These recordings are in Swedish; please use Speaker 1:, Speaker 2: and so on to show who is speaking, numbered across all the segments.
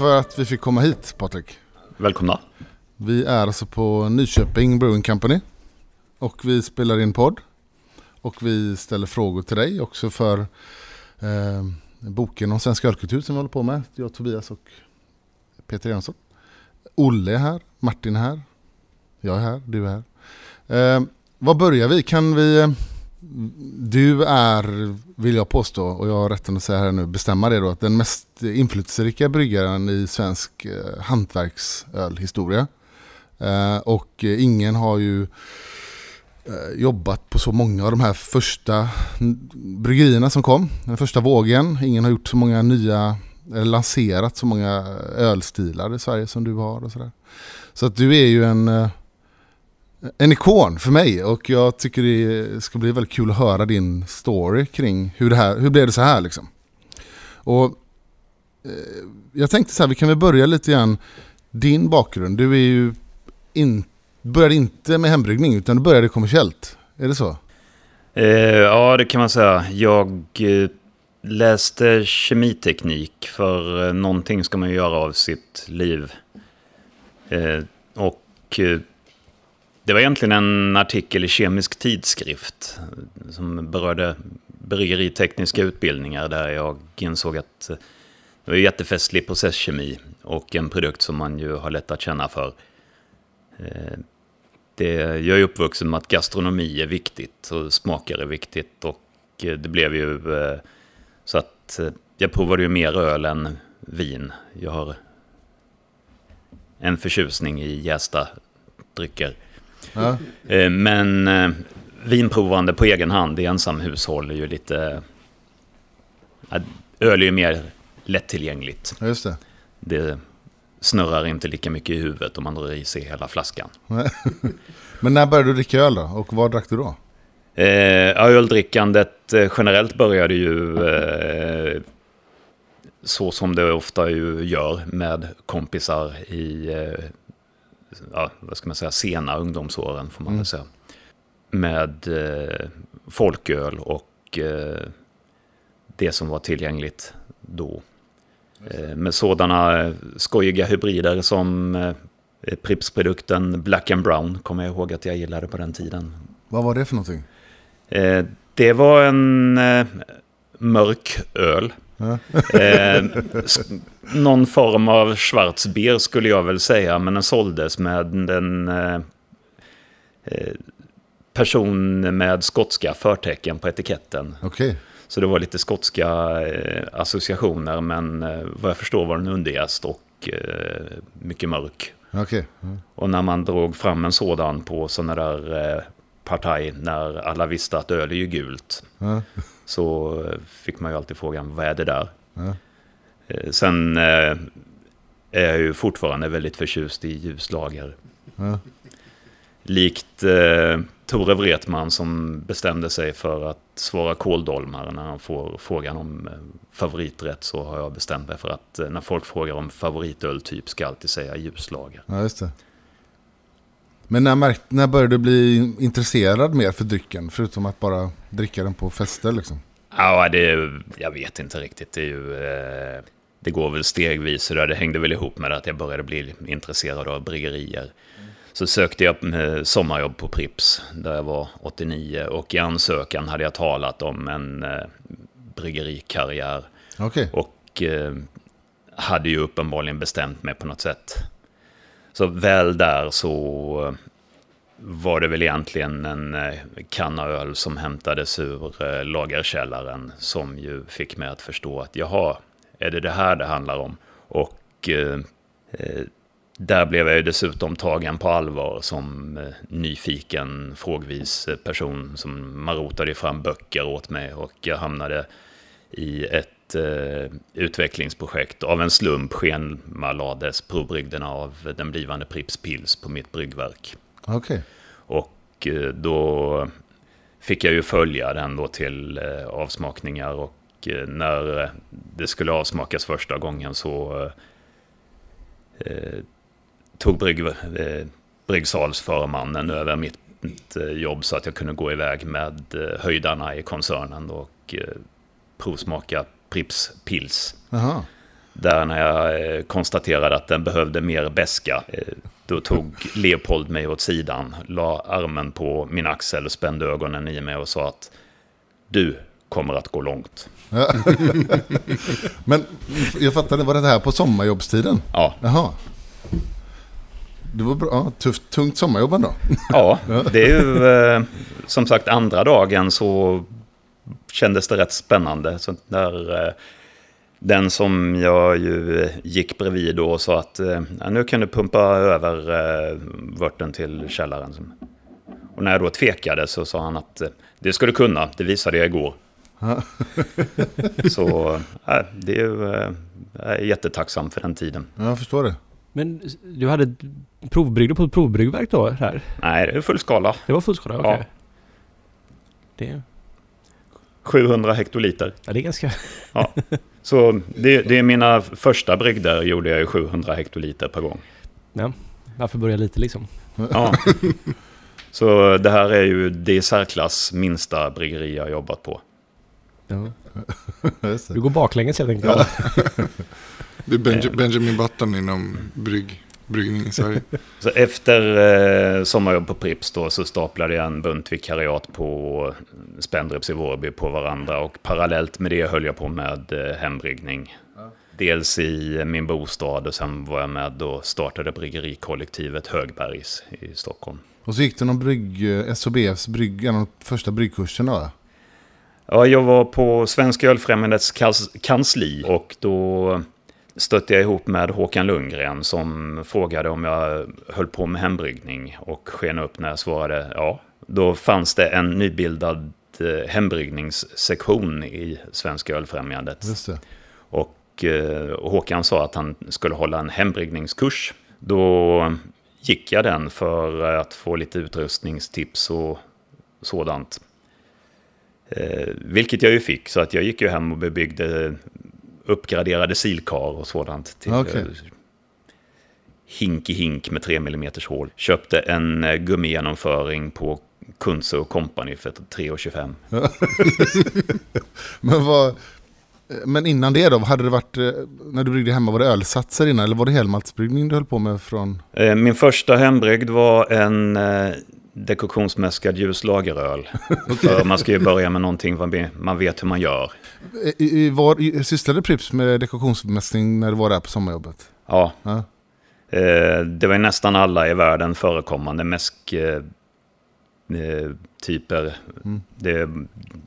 Speaker 1: för att vi fick komma hit Patrik.
Speaker 2: Välkomna.
Speaker 1: Vi är alltså på Nyköping Brewing Company. Och vi spelar in podd. Och vi ställer frågor till dig också för eh, boken om svensk ölkultur som vi håller på med. Jag, Tobias och Peter Jönsson. Olle är här, Martin är här. Jag är här, du är här. Eh, var börjar vi? Kan vi... Du är, vill jag påstå, och jag har rätten att säga här nu, bestämma det då, att den mest inflytelserika bryggaren i svensk eh, hantverksölhistoria. Eh, och ingen har ju eh, jobbat på så många av de här första bryggerierna som kom. Den första vågen. Ingen har gjort så många nya, eller lanserat så många ölstilar i Sverige som du har. Och sådär. Så att du är ju en, eh, en ikon för mig och jag tycker det ska bli väldigt kul att höra din story kring hur, det här, hur blev det så här liksom. Och eh, jag tänkte så här, vi kan väl börja lite grann din bakgrund. Du är ju in, började inte med hembryggning utan du började kommersiellt. Är det så?
Speaker 2: Eh, ja, det kan man säga. Jag eh, läste kemiteknik för eh, någonting ska man ju göra av sitt liv. Eh, och eh, det var egentligen en artikel i Kemisk tidskrift som berörde bryggeritekniska utbildningar där jag insåg att det var jättefestlig processkemi och en produkt som man ju har lätt att känna för. Eh, det, jag är uppvuxen med att gastronomi är viktigt och smaker är viktigt och eh, det blev ju eh, så att jag provade ju mer öl än vin. Jag har en förtjusning i jästa drycker. Ja. Eh, men eh, vinprovande på egen hand i ensamhushåll är ju lite... Öl är ju mer lättillgängligt.
Speaker 1: Just det.
Speaker 2: Det snurrar inte lika mycket i huvudet om man drar i sig hela flaskan.
Speaker 1: Men när började du dricka öl då? Och vad drack du då?
Speaker 2: Eh, öldrickandet eh, generellt började ju eh, så som det ofta ju gör med kompisar i eh, ja, vad ska man säga, sena ungdomsåren får man mm. säga. Med eh, folköl och eh, det som var tillgängligt då. Eh, med sådana skojiga hybrider som eh, Pripps-produkten Black and Brown kommer jag ihåg att jag gillade på den tiden.
Speaker 1: Vad var det för någonting?
Speaker 2: Eh, det var en eh, mörk öl eh, någon form av schwarzbier skulle jag väl säga, men den såldes med en eh, eh, person med skotska förtecken på etiketten.
Speaker 1: Okay.
Speaker 2: Så det var lite skotska eh, associationer, men eh, vad jag förstår var den underjäst och eh, mycket mörk.
Speaker 1: Okay. Mm.
Speaker 2: Och när man drog fram en sådan på sådana där eh, partaj när alla visste att öl är ju gult. Mm så fick man ju alltid frågan, vad är det där? Ja. Eh, sen eh, är jag ju fortfarande väldigt förtjust i ljuslager. Ja. Likt eh, Tore Wretman som bestämde sig för att svara kåldolmare när han får frågan om eh, favoriträtt så har jag bestämt mig för att när folk frågar om favoritöltyp ska jag alltid säga ljuslager.
Speaker 1: Ja, just det. Men när, märkt, när började du bli intresserad mer för drycken? Förutom att bara dricka den på fester liksom?
Speaker 2: Ja, det, jag vet inte riktigt. Det, är ju, det går väl stegvis. Så det hängde väl ihop med att jag började bli intresserad av bryggerier. Så sökte jag sommarjobb på Prips där jag var 89 och i ansökan hade jag talat om en eh, bryggerikarriär.
Speaker 1: Okay.
Speaker 2: Och eh, hade ju uppenbarligen bestämt mig på något sätt. Så väl där så var det väl egentligen en eh, kanna öl som hämtades ur eh, lagerkällaren som ju fick mig att förstå att jaha, är det det här det handlar om? Och eh, eh där blev jag ju dessutom tagen på allvar som eh, nyfiken frågvis person som marotade fram böcker åt mig och jag hamnade i ett eh, utvecklingsprojekt. Av en slump schemalades provbrygderna av den blivande Pripps Pils på mitt bryggverk.
Speaker 1: Okay.
Speaker 2: Och eh, då fick jag ju följa den då till eh, avsmakningar och eh, när det skulle avsmakas första gången så eh, tog brygg, eh, bryggsalsförmannen över mitt, mitt jobb så att jag kunde gå iväg med höjdarna i koncernen och eh, provsmaka Prips Pils.
Speaker 1: Aha.
Speaker 2: Där när jag eh, konstaterade att den behövde mer beska. Eh, då tog Leopold mig åt sidan, la armen på min axel, spände ögonen i mig och sa att du kommer att gå långt.
Speaker 1: Men jag fattade, var det här på sommarjobbstiden?
Speaker 2: Ja.
Speaker 1: Jaha. Det var bra, tufft, tungt sommarjobb ändå.
Speaker 2: Ja, det är ju eh, som sagt andra dagen så kändes det rätt spännande. Så där, eh, den som jag ju gick bredvid då och sa att eh, nu kan du pumpa över eh, vörten till källaren. Och när jag då tvekade så sa han att eh, det ska du kunna, det visade jag igår. så äh, det är ju, äh, jag är jättetacksam för den tiden.
Speaker 1: Ja, Jag förstår det.
Speaker 3: Men du hade provbryggde på ett provbryggverk då? Här?
Speaker 2: Nej, det är fullskala.
Speaker 3: Det var fullskala? Okej.
Speaker 2: Ja.
Speaker 3: Det,
Speaker 2: 700 hektoliter.
Speaker 3: ja, det är ganska...
Speaker 2: Ja. Så det, det är mina första brygder gjorde jag i 700 hektoliter per gång.
Speaker 3: Ja, varför börja lite liksom?
Speaker 2: Ja. Så det här är ju det i särklass minsta bryggeri jag har jobbat på.
Speaker 3: Ja. Du går baklänges helt enkelt.
Speaker 4: Det är Benj- Benjamin Button inom brygg, bryggning i Sverige.
Speaker 2: Så efter eh, sommarjobb på Prips då så staplade jag en bunt vikariat på Spendrups i Vårby på varandra. Och parallellt med det höll jag på med eh, hembryggning. Dels i min bostad och sen var jag med och startade bryggerikollektivet Högbergs i Stockholm.
Speaker 1: Och så gick det någon brygg, eh, SOBFs brygg, en av de första bryggkurserna va?
Speaker 2: Ja, jag var på Svenska Ölfrämjandets kans- kansli och då stötte jag ihop med Håkan Lundgren som frågade om jag höll på med hembryggning och sken upp när jag svarade ja. Då fanns det en nybildad eh, hembryggningssektion i Svenska Ölfrämjandet.
Speaker 1: Det.
Speaker 2: Och eh, Håkan sa att han skulle hålla en hembryggningskurs. Då gick jag den för att få lite utrustningstips och sådant. Eh, vilket jag ju fick, så att jag gick ju hem och bebyggde uppgraderade silkar och sådant. Till,
Speaker 1: Okej.
Speaker 2: eh, hink i hink med 3 mm hål. Köpte en eh, gummigenomföring på Kunze och Company för 3,25.
Speaker 1: Men, vad, men innan det då, hade det varit, när du bryggde hemma, var det ölsatser innan? Eller var det helmaltsbryggning du höll på med från?
Speaker 2: Min första hembrygd var en dekoktionsmäskad ljuslageröl. För man ska ju börja med någonting man vet hur man gör.
Speaker 1: I, i, var, i, sysslade Prips med dekoktionsmästning när du var där på sommarjobbet?
Speaker 2: Ja,
Speaker 1: Ja.
Speaker 2: eh, det var nästan alla i världen förekommande mäsk... Eh, eh, typer. Det är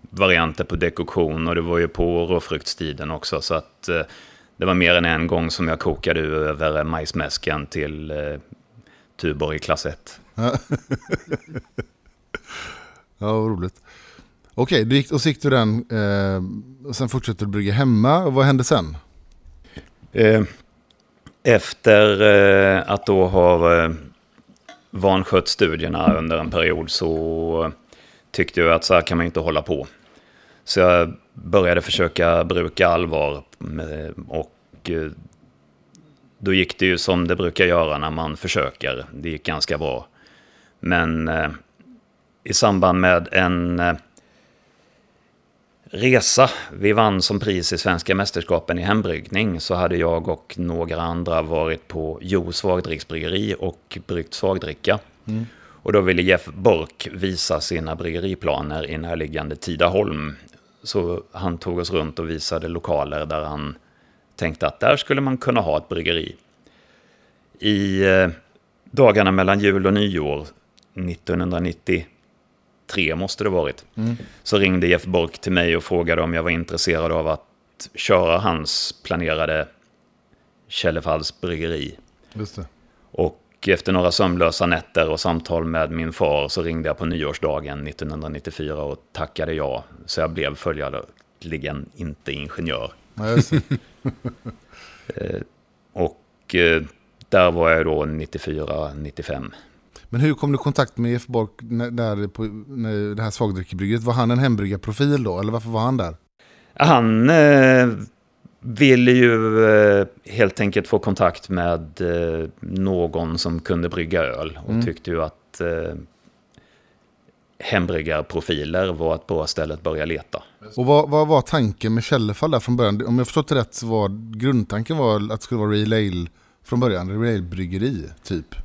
Speaker 2: varianter på dekoktion och det var ju på råfruktstiden också. Så att eh, det var mer än en gång som jag kokade över majsmäsken till eh, Tuborg klass 1.
Speaker 1: Ja, vad roligt. Okej, du gick, och så gick du den, eh, och sen fortsatte du brygga hemma. Och vad hände sen?
Speaker 2: Eh, Efter eh, att då ha eh, vanskött studierna under en period så tyckte jag att så här kan man inte hålla på. Så jag började försöka bruka allvar med- och eh, då gick det ju som det brukar göra när man försöker. Det gick ganska bra. Men eh, i samband med en eh, resa. Vi vann som pris i svenska mästerskapen i hembryggning så hade jag och några andra varit på Jo svagdricksbryggeri och bryggt svagdricka. Och då ville Jeff Bork visa sina bryggeriplaner i närliggande Tidaholm. Så han tog oss runt och visade lokaler där han tänkte att där skulle man kunna ha ett bryggeri. I eh, dagarna mellan jul och nyår 1993 måste det varit så ringde Jeff Bork till mig och frågade om jag var intresserad av att köra hans planerade Källefalls bryggeri. Och efter några sömnlösa nätter och samtal med min far så ringde jag på nyårsdagen 1994 och tackade ja. Så jag blev följaktligen inte ingenjör.
Speaker 1: Det.
Speaker 2: Och eh, där var jag då 94-95.
Speaker 1: Men hur kom du i kontakt med Bork när, där på när det här svagdrickebrygget? Var han en hembryggarprofil då? Eller varför var han där?
Speaker 2: Han eh, ville ju eh, helt enkelt få kontakt med eh, någon som kunde brygga öl och tyckte ju att eh, hembryggarprofiler var ett bra ställe att börja leta.
Speaker 1: Och vad, vad var tanken med Källefall där från början? Om jag förstått det rätt så var grundtanken var att det skulle vara Real Ale från början, Real Ale-bryggeri typ.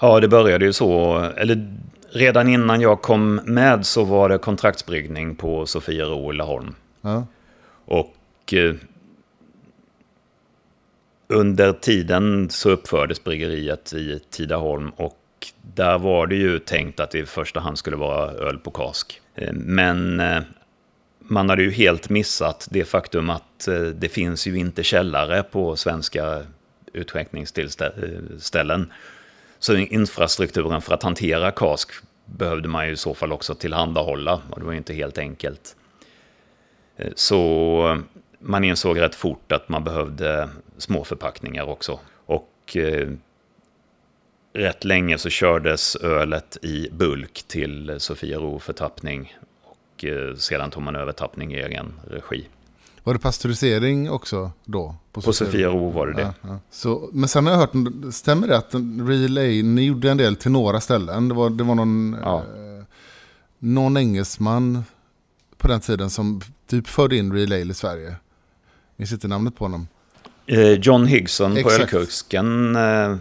Speaker 2: Ja, det började ju så. Eller redan innan jag kom med så var det kontraktsbryggning på Sofiero i Laholm.
Speaker 1: Ja.
Speaker 2: Och eh, under tiden så uppfördes bryggeriet i Tidaholm och där var det ju tänkt att det i första hand skulle vara öl på kask. Eh, Men eh, man hade ju helt missat det faktum att eh, det finns ju inte källare på svenska utskänkningsställen. Så infrastrukturen för att hantera kask behövde man ju i så fall också tillhandahålla och det var ju inte helt enkelt. Eh, så eh, man insåg rätt fort att man behövde små förpackningar också. Och eh, rätt länge så kördes ölet i bulk till Sofiero för tappning. Och eh, sedan tog man över tappning i egen regi.
Speaker 1: Var det pastörisering också då?
Speaker 2: På Sofiero var det det.
Speaker 1: Ja, ja. Så, men sen har jag hört, stämmer det att Real Ale, ni gjorde en del till några ställen? Det var, det var någon,
Speaker 2: Ja.
Speaker 1: eh, någon engelsman på den tiden som typ förde in Real Ale i Sverige. Minns inte namnet på honom.
Speaker 2: Eh, John Higson på
Speaker 1: Exakt.
Speaker 2: Ölkusken eh,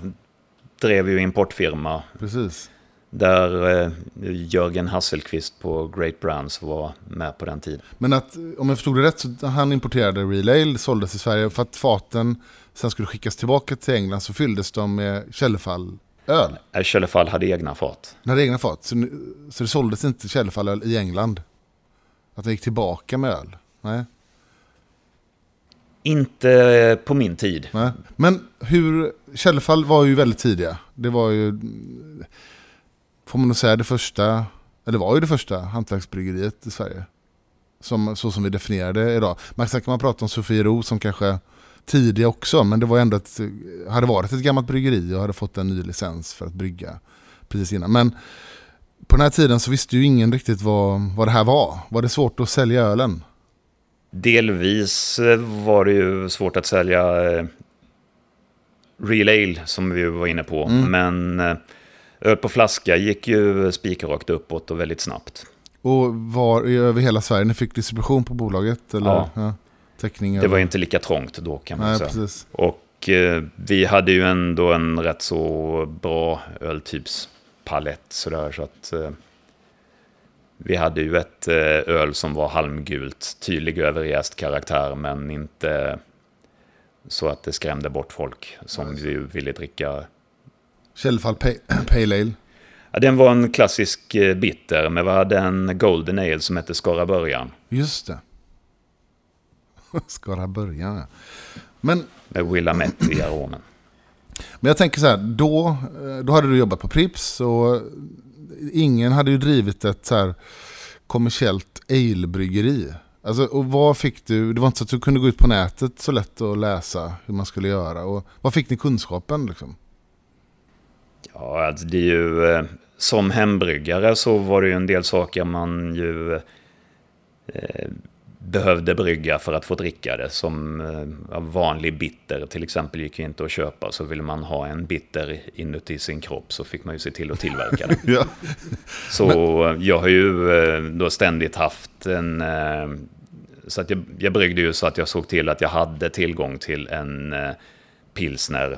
Speaker 2: drev ju importfirma
Speaker 1: Precis.
Speaker 2: Där eh, Jörgen Hasselqvist på Great Brands var med på den tiden.
Speaker 1: Men att, om jag förstod det rätt, så han importerade Real Ale, såldes i Sverige. För att faten sen skulle skickas tillbaka till England så fylldes de med Källefall öl.
Speaker 2: Källefall hade egna fat.
Speaker 1: Den hade egna fat. Så, så det såldes inte Källefallöl i England. Att den gick tillbaka med öl. Nej.
Speaker 2: Inte eh, på min tid.
Speaker 1: Nej. Men hur, Källefall var ju väldigt tidiga. Det var ju, får man nog säga, det första, eller var ju det första hantverksbryggeriet i Sverige. Som, så som vi definierar det idag. Man sen kan man prata om Sofiero som kanske tidiga också, men det var ändå ett, hade varit ett gammalt bryggeri och hade fått en ny licens för att brygga precis innan. Men på den här tiden så visste ju ingen riktigt vad, vad det här var. Var det svårt att sälja ölen?
Speaker 2: Delvis var det ju svårt att sälja eh, Real Ale som vi var inne på.
Speaker 1: Mm.
Speaker 2: Men eh, öl på flaska gick ju spikrakt uppåt och väldigt snabbt.
Speaker 1: Och var över hela Sverige? Ni fick distribution på bolaget? Eller?
Speaker 2: Ja.
Speaker 1: Täckning
Speaker 2: Det var inte lika trångt då kan man
Speaker 1: Nej,
Speaker 2: säga.
Speaker 1: precis.
Speaker 2: Och eh, vi hade ju ändå en rätt så bra öltypspalett sådär så att eh, vi hade ju ett eh, öl som var halmgult, tydlig överjäst karaktär men inte så att det skrämde bort folk som vi ville dricka.
Speaker 1: Källfall Pale, Ale.
Speaker 2: Ja, den var en klassisk eh, bitter men vi hade en Golden Ale som hette Skara Början
Speaker 1: Just det. Skara början ja. Men,
Speaker 2: med Willamette i aromen.
Speaker 1: men jag tänker så här, då, eh, då hade du jobbat på Prips och ingen hade ju drivit ett så här kommersiellt ale-bryggeri. Alltså, och vad fick du, det var inte så att du kunde gå ut på nätet så lätt och läsa hur man skulle göra. Och vad fick ni kunskapen liksom?
Speaker 2: Ja, alltså det är ju... eh, Som hembryggare så var det ju en del saker man ju eh, behövde brygga för att få dricka det. Som eh, vanlig bitter till exempel gick ju inte att köpa. Så ville man ha en bitter inuti sin kropp så fick man ju se till att tillverka den.
Speaker 1: Ja.
Speaker 2: Så jag har ju eh, då ständigt haft en... eh, Så att jag, jag bryggde ju så att jag såg till att jag hade tillgång till en eh, pilsner.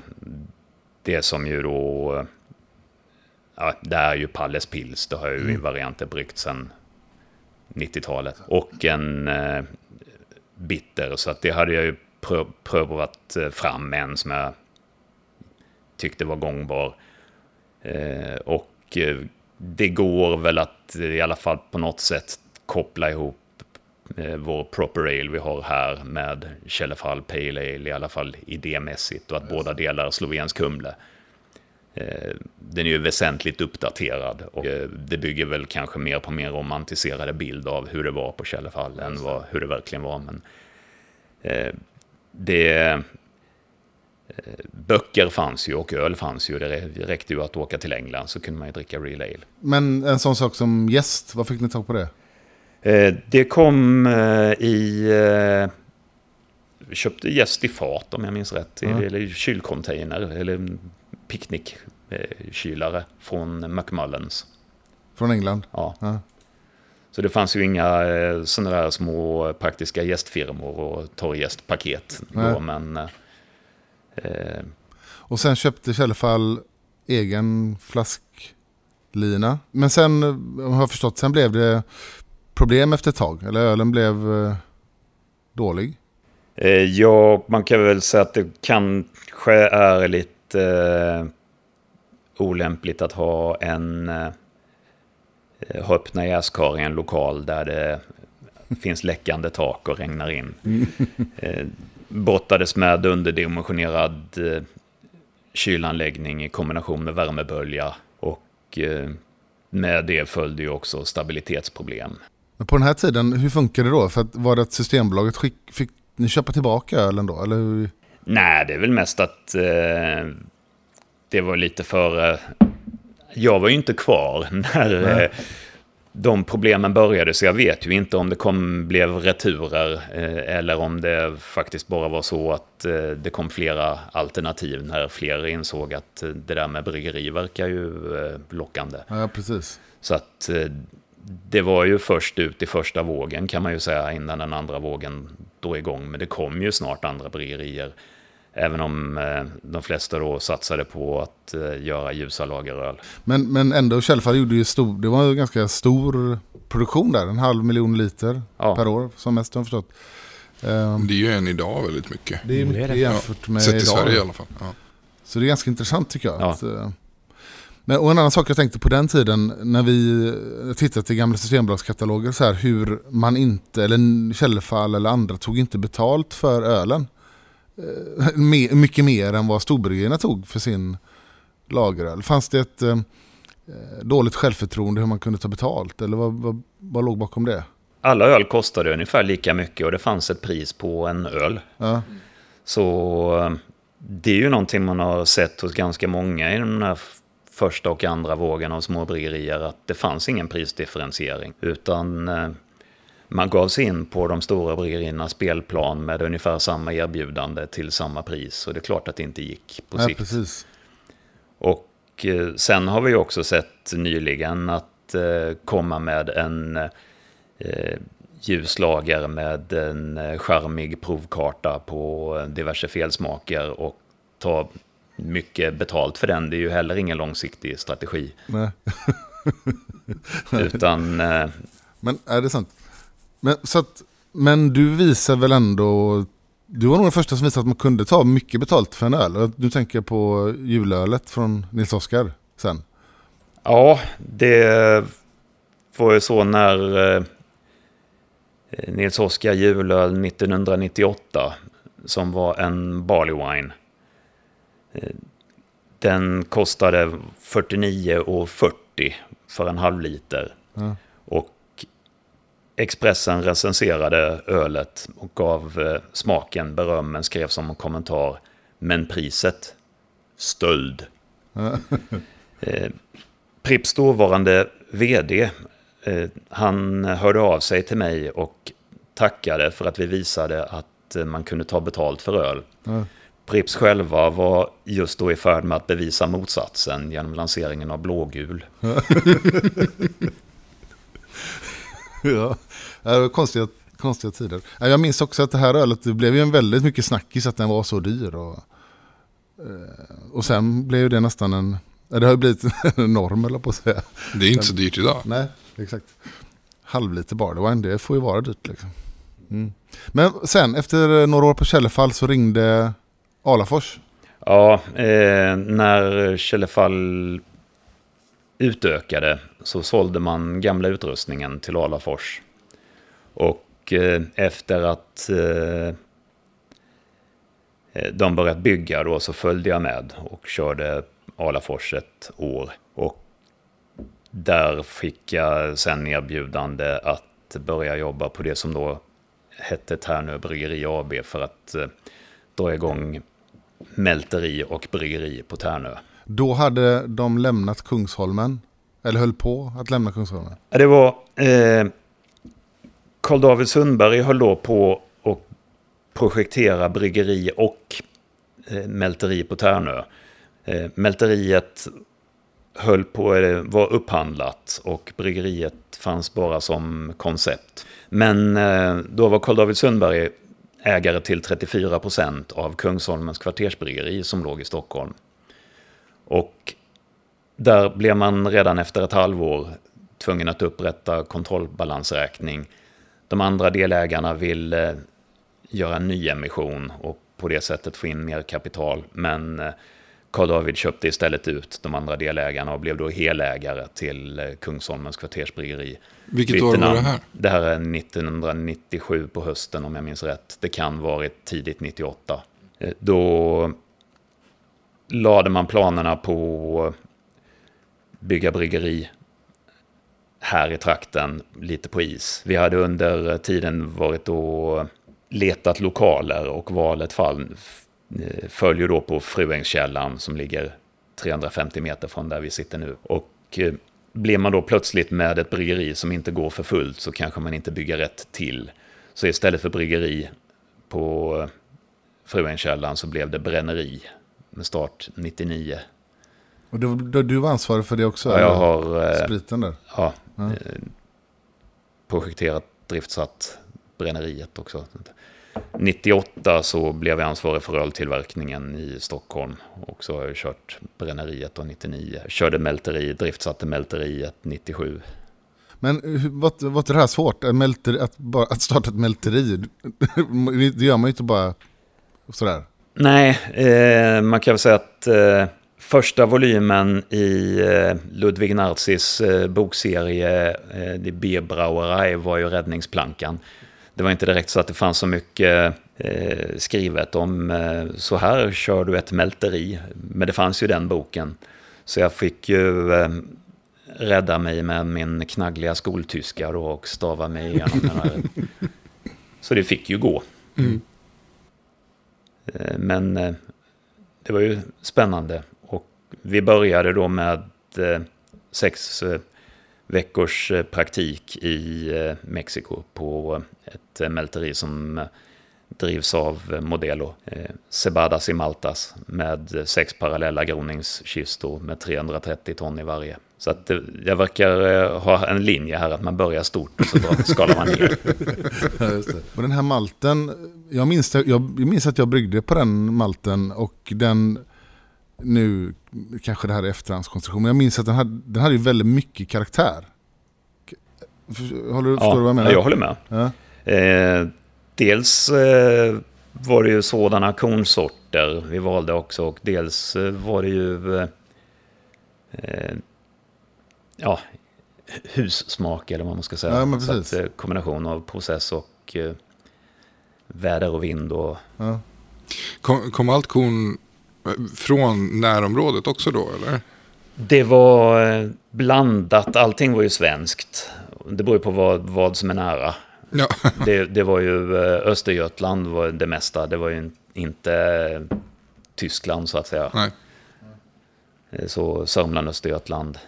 Speaker 2: Det som ju då... Ja, det är ju Palles Pils. Det har ju i varianter bryggt sedan 90-talet. Och en eh, bitter. Så att det hade jag ju prö- prövat eh, fram en som jag tyckte var gångbar. Eh, och eh, det går väl att i alla fall på något sätt koppla ihop eh, vår proper ale vi har här med Källefall Pale Ale i alla fall idémässigt och att båda delar Slovens Kumle. Eh, Den är ju väsentligt uppdaterad och eh, det bygger väl kanske mer på min romantiserade bild av hur det var på Källefall än vad, hur det verkligen var. Men eh, det, Böcker fanns ju och öl fanns ju. Det räckte ju att åka till England så kunde man ju dricka real ale.
Speaker 1: Men en sån sak som gäst, vad fick ni tag på det?
Speaker 2: Eh, Det kom eh, i... eh, Vi köpte jäst i fat om jag minns rätt.
Speaker 1: Ja.
Speaker 2: Eller kylcontainer. Eller picknickkylare från Macmullens.
Speaker 1: Från England?
Speaker 2: Ja.
Speaker 1: Ja.
Speaker 2: Så det fanns ju inga eh, sådana där små praktiska gästfirmor och torrgästpaket då, men eh, eh,
Speaker 1: Och sen köpte Källefall egen flasklina. Men sen, eh, om jag har förstått, sen blev det problem efter ett tag. Eller ölen blev eh, dålig.
Speaker 2: Eh, Ja, man kan väl säga att det kanske är lite eh, olämpligt att ha en eh, ha öppna jäskar i en lokal där det finns läckande tak och regnar in. Eh, brottades med underdimensionerad eh, kylanläggning i kombination med värmebölja och med det följde ju också stabilitetsproblem.
Speaker 1: Men på den här tiden, hur funkar det då? För att var det att Systembolaget skick, fick ni köpa tillbaka ölen då? Eller hur?
Speaker 2: Nej, det är väl mest att eh, det var lite för... Eh, jag var ju inte kvar när eh, de problemen började, så jag vet ju inte om det kom, blev returer eh, eller om det faktiskt bara var så att eh, det kom flera alternativ när fler insåg att eh, det där med bryggeri verkar ju lockande.
Speaker 1: Ja, precis.
Speaker 2: Så att det var ju först ut i första vågen kan man ju säga innan den andra vågen drog igång. Men det kom ju snart andra bryggerier. Även om eh, de flesta då satsade på att eh, göra ljusa lageröl.
Speaker 1: Men, men ändå, Källefall gjorde ju stor, det var en ganska stor produktion där. En halv miljon liter
Speaker 2: Ja.
Speaker 1: per år, som mest har förstått. Ehm,
Speaker 4: Det är ju än idag väldigt mycket.
Speaker 1: det är
Speaker 3: Mm,
Speaker 1: mycket jämfört med
Speaker 4: Sett i
Speaker 1: idag.
Speaker 4: Sverige i alla fall. Ja.
Speaker 1: Så det är ganska intressant tycker jag.
Speaker 2: Ja.
Speaker 1: Att, eh, men och en annan sak jag tänkte på den tiden när vi eh, tittade i gamla systembolagskataloger så här hur man inte, eller Källefall eller andra tog inte betalt för ölen. Eh, mycket mer än vad storbryggerierna tog för sin lageröl. Fanns det ett eh, eh, dåligt självförtroende hur man kunde ta betalt eller vad, vad, vad låg bakom det?
Speaker 2: Alla öl kostade ungefär lika mycket och det fanns ett pris på en öl.
Speaker 1: Ja,
Speaker 2: Så eh, det är ju någonting man har sett hos ganska många i den här första och andra vågen av små bryggerier att det fanns ingen prisdifferentiering. Utan eh, man gav sig in på de stora bryggeriernas spelplan med ungefär samma erbjudande till samma pris. Och det är klart att det inte gick på
Speaker 1: ja
Speaker 2: sikt.
Speaker 1: precis.
Speaker 2: Och eh, sen har vi också sett nyligen att eh, komma med en ljuslager med en charmig provkarta på diverse felsmaker och ta mycket betalt för den. Det är ju heller ingen långsiktig strategi.
Speaker 1: Nej.
Speaker 2: Utan eh,
Speaker 1: Men är det sant? Men, så att, men du visar väl ändå, du var nog den första som visade att man kunde ta mycket betalt för en öl. Du tänker på julölet från Nils Oskar sen.
Speaker 2: ja, det var ju så när eh, Nils Oskar julöl 1998 som var en barley wine. Eh, Den kostade 49,40 för en halv liter.
Speaker 1: Ja.
Speaker 2: Och Expressen recenserade ölet och gav eh, smaken beröm men skrev som en kommentar. Men priset? Stöld. eh, Pripps dåvarande vd, eh, han hörde av sig till mig och tackade för att vi visade att man kunde ta betalt för öl.
Speaker 1: Ja.
Speaker 2: Pripps själva var just då i färd med att bevisa motsatsen genom lanseringen av blågul.
Speaker 1: Ja, det var konstiga, konstiga tider. Ja, Jag minns också att det här ölet, det blev ju en väldigt mycket snackis att den var så dyr. Och, eh, och sen blev ju det nästan en, det har ju blivit en norm eller på att säga.
Speaker 4: Det är inte så dyrt idag.
Speaker 1: Nej, exakt. Halvliter barley det får ju vara dyrt liksom. Mm. Men sen efter några år på Källefall så ringde Alafors.
Speaker 2: Ja, eh, när Källefall utökade så sålde man gamla utrustningen till Alafors. Och eh, efter att eh, eh, de börjat bygga då så följde jag med och körde Alafors ett år. Och där fick jag sen erbjudande att börja jobba på det som då hette Tärnö Bryggeri AB för att eh, dra igång mälteri och bryggeri på Tärnö.
Speaker 1: Då hade de lämnat Kungsholmen. Eller höll på att lämna Kungsholmen.
Speaker 2: Det var eh, Carl David Sundberg höll då på att projektera bryggeri och eh, mälteri på Tärnö. Eh, mälteriet höll på att vara upphandlat och bryggeriet fanns bara som koncept. Men eh, då var Karl David Sundberg ägare till 34 procent av Kungsholmens kvartersbryggeri som låg i Stockholm. Och där blev man redan efter ett halvår tvungen att upprätta kontrollbalansräkning. De andra delägarna ville eh, göra en ny emission och på det sättet få in mer kapital. Men eh, Karl David köpte istället ut de andra delägarna och blev då helägare till eh, Kungsholmens kvartersbryggeri.
Speaker 4: Vilket
Speaker 2: Bytte
Speaker 4: år var det här?
Speaker 2: Det här är 1997 på hösten om jag minns rätt. Det kan varit tidigt 98. Eh, Då lade man planerna på bygga bryggeri här i trakten lite på is. Vi hade under tiden varit och letat lokaler och valet fall, följer då på Fruängskällan som ligger 350 meter från där vi sitter nu. Och eh, blir man då plötsligt med ett bryggeri som inte går för fullt så kanske man inte bygger rätt till. Så istället för bryggeri på eh, Fruängskällan så blev det bränneri med start 99.
Speaker 1: Och du, du, du var ansvarig för det också?
Speaker 2: Ja, jag har eh,
Speaker 1: Spriten där?
Speaker 2: ja,
Speaker 1: Ja.
Speaker 2: eh, projekterat, driftsatt bränneriet också. 98 så blev jag ansvarig för öltillverkningen i Stockholm. Och så har jag kört bränneriet då 99. Körde mälteri, driftsatte mälteriet 97.
Speaker 1: Men var, var inte det här svårt? Mälteri, att, bara, att starta ett mälteri, det gör man ju inte bara sådär.
Speaker 2: Nej, eh, man kan väl säga att eh, första volymen i eh, Ludwig Narzis eh, bokserie eh, Die Bierbrauerei var ju räddningsplankan. Det var inte direkt så att det fanns så mycket eh, skrivet om eh, så här kör du ett mälteri. Men det fanns ju den boken. Så jag fick ju eh, rädda mig med min knaggliga skoltyska då och stava mig igenom den här. Så det fick ju gå.
Speaker 4: Mm.
Speaker 2: Eh, Men eh, det var ju spännande. Och vi började då med eh, sex veckors eh, praktik i eh, Mexiko på ett eh, mälteri som drivs av Modelo. Cebadas i Maltas med sex parallella groningskistor med 330 ton i varje. Så att jag verkar ha en linje här att man börjar stort och så skalar man ner.
Speaker 1: Ja. Och den här malten, jag minns, det- jag minns att jag bryggde på den malten och den, nu kanske det här är efterhandskonstruktion, men jag minns att den hade, den hade ju väldigt mycket karaktär. Håller, förstår du vad jag menar?
Speaker 2: Ja, jag håller med.
Speaker 1: Ja.
Speaker 2: Eh, dels eh, var det ju sådana kornsorter vi valde också och dels eh, var det ju eh, eh, ja, hussmak eller vad man ska säga.
Speaker 1: Ja,
Speaker 2: Så att, eh, kombination av process och väder och vind och
Speaker 1: Ja.
Speaker 4: Kom, kom allt korn från närområdet också då eller?
Speaker 2: Det var eh, blandat, allting var ju svenskt. Det beror ju på vad, vad som är nära.
Speaker 4: Ja,
Speaker 2: Det, det var ju eh, Östergötland var det mesta. Det var ju inte eh, Tyskland så att säga.
Speaker 4: nej.
Speaker 2: Så Sörmland, Östergötland.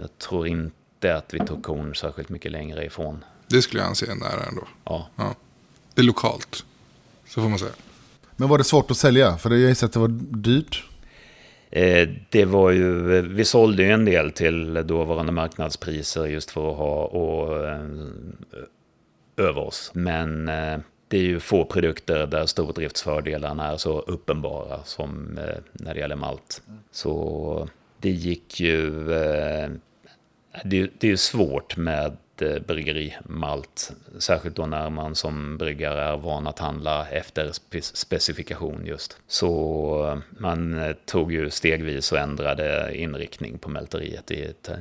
Speaker 2: Jag tror inte att vi tog korn särskilt mycket längre ifrån.
Speaker 4: Det skulle jag anse är nära ändå.
Speaker 2: Ja.
Speaker 4: Ja. Det är lokalt. Så får man säga.
Speaker 1: Men var det svårt att sälja? För jag gissar att det var dyrt.
Speaker 2: Eh, Det var ju, eh, vi sålde ju en del till dåvarande marknadspriser just för att ha och, eh, över oss. Men eh, det är ju få produkter där stordriftsfördelarna är så uppenbara som eh, när det gäller malt. Så eh, det gick ju... Det, det är ju svårt med bryggerimalt. Särskilt då när man som bryggare är van att handla efter spe- specifikation just. Så eh, man eh, tog ju stegvis och ändrade inriktning på mälteriet. I eh,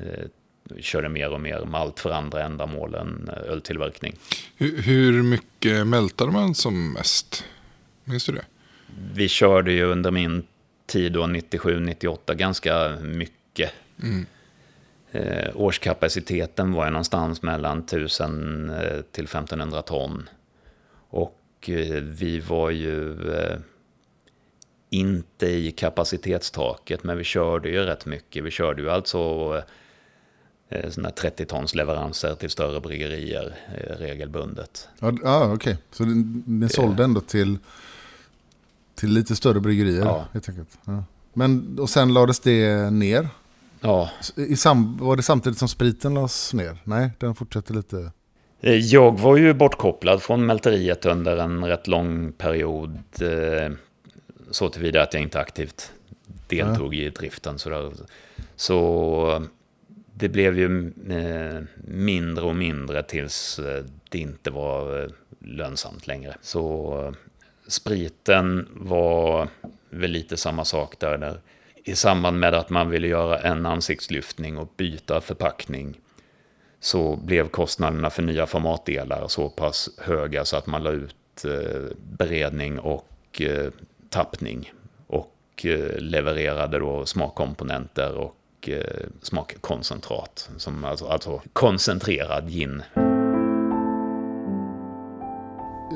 Speaker 2: körde mer och mer malt för andra ändamål än eh, öltillverkning.
Speaker 4: Hur, hur mycket mältade man som mest? Minns du det?
Speaker 2: Vi körde ju under min tid då, 97-98, ganska mycket.
Speaker 4: Mm.
Speaker 2: Eh, årskapaciteten var ju någonstans mellan 1000 eh, till 1500 ton. Och eh, vi var ju eh, inte i kapacitetstaket, men vi körde ju rätt mycket. Vi körde ju alltså såna 30 tons leveranser till större bryggerier regelbundet.
Speaker 1: Ja, ja okej. Så den, den sålde ändå till, till lite större bryggerier
Speaker 2: Ja.
Speaker 1: helt enkelt. Ja. Men, och sen lades det ner?
Speaker 2: Ja,
Speaker 1: I sam, var det samtidigt som spriten lades ner? Nej, den fortsätter lite.
Speaker 2: Eh, Jag var ju bortkopplad från mälteriet under en rätt lång period. eh, Så tillvida att jag inte aktivt deltog i driften. Sådär. Så det blev ju eh, mindre och mindre tills det inte var lönsamt längre. Så spriten var väl lite samma sak där. där. I samband med att man ville göra en ansiktslyftning och byta förpackning så blev kostnaderna för nya formatdelar så pass höga så att man la ut eh, beredning och eh, tappning och eh, levererade då smakkomponenter och smakkoncentrat, som alltså, alltså koncentrerad gin.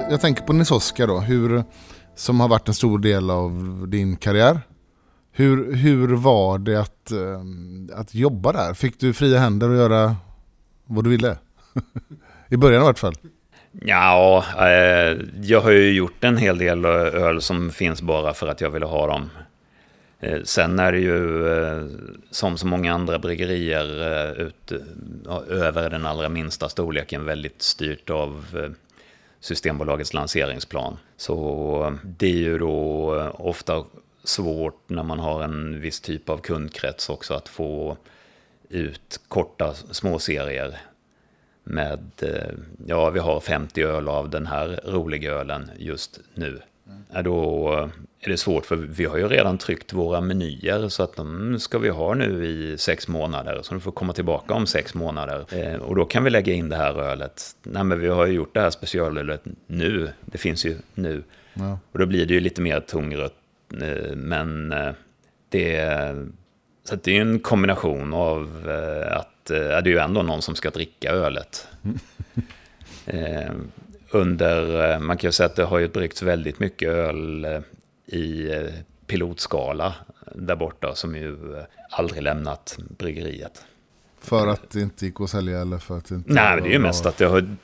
Speaker 1: Jag tänker på Nisoska då, hur, som har varit en stor del av din karriär. Hur, hur var det att, eh, att jobba där? Fick du fria händer att göra vad du ville? I början i vart fall.
Speaker 2: Ja, eh, jag har ju gjort en hel del eh, öl som finns bara för att jag ville ha dem. Eh, sen är det ju eh, som så många andra bryggerier eh, ut, över den allra minsta storleken väldigt styrt av Systembolagets lanseringsplan. Så det är ju då ofta svårt när man har en viss typ av kundkrets också att få ut korta små serier med, eh, ja vi har 50 öl av den här roliga ölen just nu. Ja, Då är det svårt för vi har ju redan tryckt våra menyer så att de ska vi ha nu i sex månader. Så de får komma tillbaka om sex månader. Eh, och då kan vi lägga in det här ölet. Nej men vi har ju gjort det här specialölet nu. Det finns ju nu.
Speaker 1: Ja.
Speaker 2: Och då blir det ju lite mer tungrött. Eh, Men eh, det, så det är en kombination av eh, att det är ju ändå någon som ska dricka ölet. Under, man kan ju säga att det har ju bryggts väldigt mycket öl i pilotskala där borta som ju aldrig lämnat bryggeriet.
Speaker 1: För att det inte gick att sälja eller för att det inte
Speaker 2: Nej, det är ju mest att det har,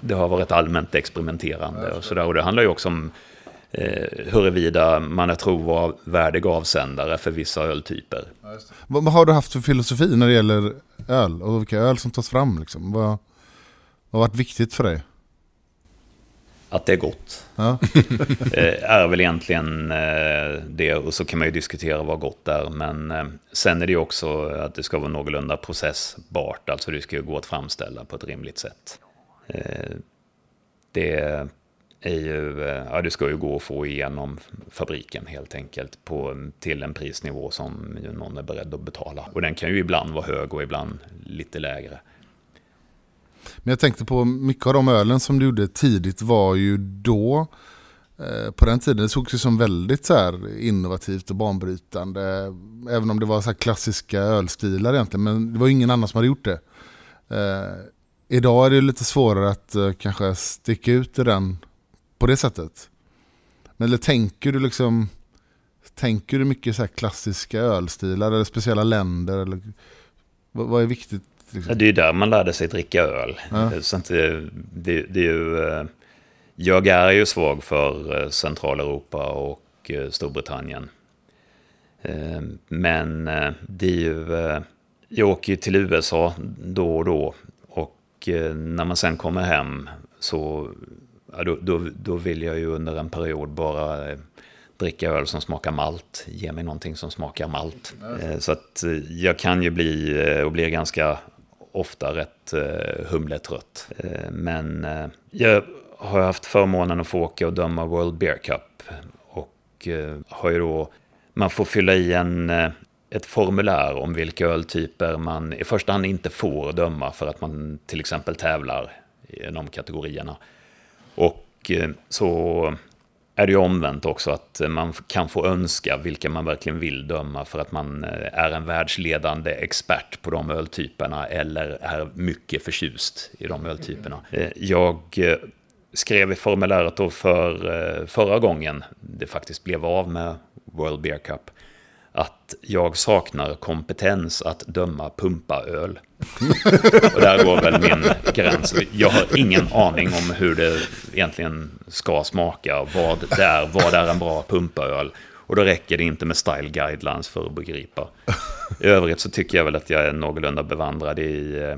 Speaker 2: det har varit allmänt experimenterande och sådär. Och det handlar ju också om eh, huruvida man är trovärdig avsändare för vissa öltyper.
Speaker 1: Vad, vad har du haft för filosofi när det gäller öl och vilka öl som tas fram? Liksom? Vad, vad har varit viktigt för dig?
Speaker 2: Att det är gott
Speaker 1: Ja.
Speaker 2: eh, är väl egentligen eh, det. Och så kan man ju diskutera vad gott är. Men eh, sen är det ju också att det ska vara någorlunda processbart. Alltså det ska ju gå att framställa på ett rimligt sätt. Det är ju, eh, ja det ska ju gå att få igenom fabriken helt enkelt på, till en prisnivå som ju någon är beredd att betala. Och den kan ju ibland vara hög och ibland lite lägre.
Speaker 1: Men jag tänkte på mycket av de ölen som du gjorde tidigt var ju då eh, på den tiden det sågs ju som väldigt så här innovativt och banbrytande. Även om det var så här klassiska ölstilar egentligen. Men det var ingen annan som hade gjort det. Eh, idag är det lite svårare att eh, kanske sticka ut i den på det sättet. Men eller tänker du liksom Tänker du mycket så här klassiska ölstilar eller speciella länder? Eller, vad, vad är viktigt? Liksom?
Speaker 2: Det är ju där man lärde sig dricka öl.
Speaker 1: Ja.
Speaker 2: Så det, det, det är ju, eh, jag är ju svag för eh, Centraleuropa och eh, Storbritannien. Men det är ju, jag åker ju till USA då och då. Och när man sen kommer hem så ja, då, då, då vill jag ju under en period bara eh, dricka öl som smakar malt. Ge mig någonting som smakar malt. Eh, Så att eh, jag kan ju bli och blir ganska ofta rätt humletrött. Men jag har haft förmånen att få åka och döma World Beer Cup. Och har ju då, man får fylla i en, ett formulär om vilka öltyper man i första hand inte får döma för att man till exempel tävlar i de kategorierna. Och eh, så är det ju omvänt också att man kan få önska vilka man verkligen vill döma för att man eh, är en världsledande expert på de öltyperna eller är mycket förtjust i de öltyperna. Eh, Jag skrev i formuläret då för förra gången det faktiskt blev av med World Beer Cup att jag saknar kompetens att döma pumpaöl. Och där går väl min gräns. Jag har ingen aning om hur det egentligen ska smaka, vad det är, vad är en bra pumpaöl. Och då räcker det inte med style guidelines för att begripa. I övrigt så tycker jag väl att jag är någorlunda bevandrad i eh,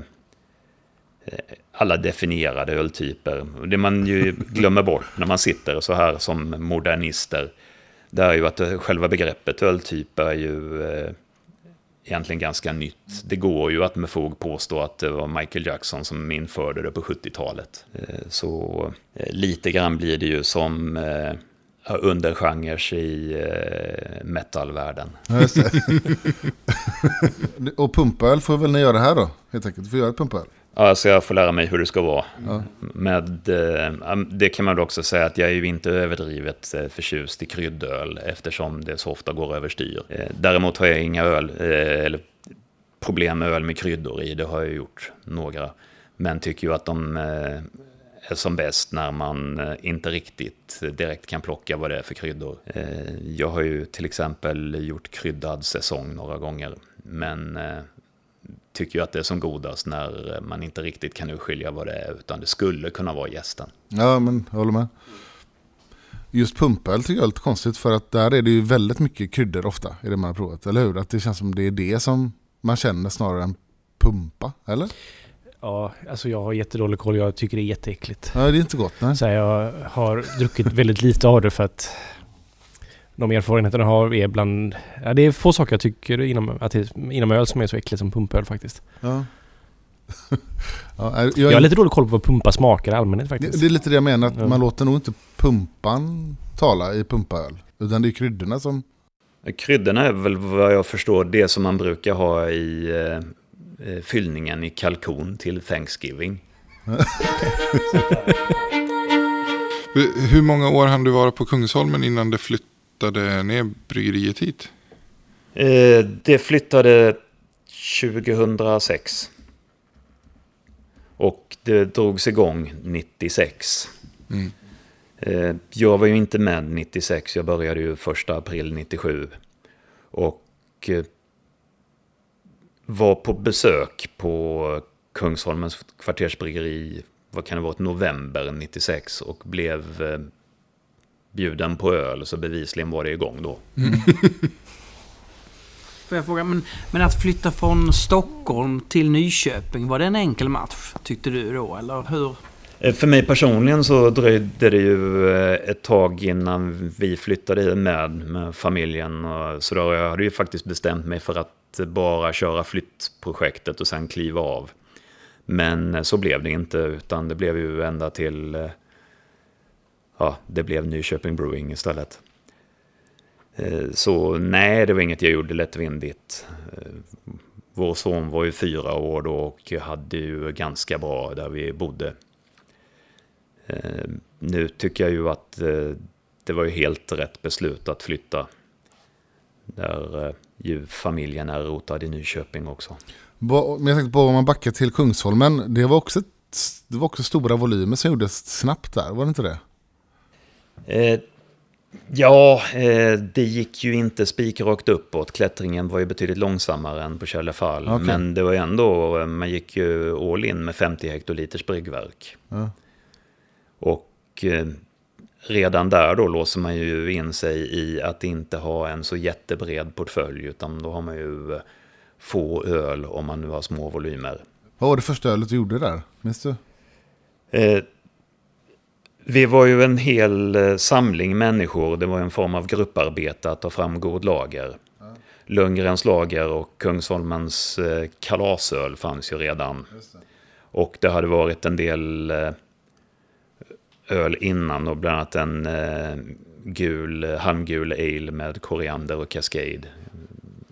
Speaker 2: alla definierade öltyper. Det man ju glömmer bort när man sitter så här som modernister, det är ju att eh, själva begreppet öltyp är ju eh, egentligen ganska nytt. Det går ju att med fog påstå att det var Michael Jackson som införde det på 70-talet. Eh, så lite grann blir det ju som undergenres i metalvärlden.
Speaker 1: Ja, och pumpöl får väl ni göra här då? Helt enkelt. Du får göra ett pumpöl.
Speaker 2: Ja, så jag får lära mig hur det ska vara.
Speaker 1: Ja.
Speaker 2: Med, eh, det kan man då också säga att jag är ju inte överdrivet eh, förtjust i kryddöl eftersom det så ofta går överstyr. Eh, Däremot har jag inga öl, eller problem med öl med kryddor i, det har jag gjort några. Men tycker ju att de är som bäst när man inte riktigt direkt kan plocka vad det är för kryddor. Jag har ju till exempel gjort kryddad säsong några gånger. Men tycker ju att det är som godast när man inte riktigt kan urskilja vad det är, utan det skulle kunna vara gästen.
Speaker 1: Ja, men jag håller med. Just pumpöl tycker jag är lite konstigt för att där är det ju väldigt mycket kryddor ofta i det man har provat, eller hur? Att det känns som det är det som man känner snarare än pumpa, eller?
Speaker 3: Ja, alltså jag har jättedålig koll. Jag tycker det är jätteäckligt.
Speaker 1: Ja, det är inte gott, nej.
Speaker 3: Så här, jag har druckit väldigt lite av det för att de erfarenheterna jag har är bland... Ja, det är få saker jag tycker inom, att det, inom öl som är så äckligt som pumpöl faktiskt.
Speaker 1: Ja. ja, jag,
Speaker 3: Jag har lite dålig koll på vad pumpa smakar i allmänhet
Speaker 1: det,
Speaker 3: faktiskt.
Speaker 1: det är lite det jag menar, att
Speaker 3: Ja.
Speaker 1: man låter nog inte pumpan tala i pumpaöl. Utan det är kryddorna som...
Speaker 2: Kryddorna är väl vad jag förstår det som man brukar ha i eh, eh, fyllningen i kalkon till Thanksgiving.
Speaker 4: Hur många år hann du vara på Kungsholmen innan det flyttade ner bryggeriet hit?
Speaker 2: Eh, det flyttade 2006. Och det drogs igång 96.
Speaker 4: Mm.
Speaker 2: Eh, Jag var ju inte med 96, jag började ju 1 april 97. Och eh, var på besök på Kungsholmens kvartersbryggeri, vad kan det vara, november 96 och blev bjuden på öl, så bevisligen var det igång då.
Speaker 5: Får jag fråga, men, men att flytta från Stockholm till Nyköping, var det en enkel match tyckte du då, eller hur?
Speaker 2: Eh, För mig personligen så dröjde det ju eh, ett tag innan vi flyttade med, med familjen. och Så då jag hade ju faktiskt bestämt mig för att bara köra flyttprojektet och sen kliva av. Men eh, så blev det inte, utan det blev ju ända till... Ja, det blev Nyköping Brewing istället. Eh, så nej, det var inget jag gjorde lättvindigt. Eh, vår son var ju fyra år då och hade ju ganska bra där vi bodde. Eh, nu tycker jag ju att det var ju helt rätt beslut att flytta. Där ju familjen är rotad i Nyköping också.
Speaker 1: Men jag tänkte på om man backar till Kungsholmen. Det var också, ett, det var också stora volymer som gjordes snabbt där, var det inte det?
Speaker 2: Eh, ja, eh, det gick ju inte spikrakt uppåt. Klättringen var ju betydligt långsammare än på Källefall.
Speaker 1: Okej.
Speaker 2: Men det var ju ändå, eh, man gick ju all in med 50 hektoliters bryggverk.
Speaker 1: Ja.
Speaker 2: Och eh, redan där då låser man ju in sig i att inte ha en så jättebred portfölj. Utan då har man ju eh, få öl om man nu har små volymer.
Speaker 1: Vad var det första ölet du gjorde där? Minns du?
Speaker 2: Vi var ju en hel eh, samling människor. Det var en form av grupparbete att ta fram god lager. Lundgrens lager och Kungsholmens eh, kalasöl fanns ju redan. Och det hade varit en del eh, öl innan och bland annat en gul, halmgul ale med koriander och cascade.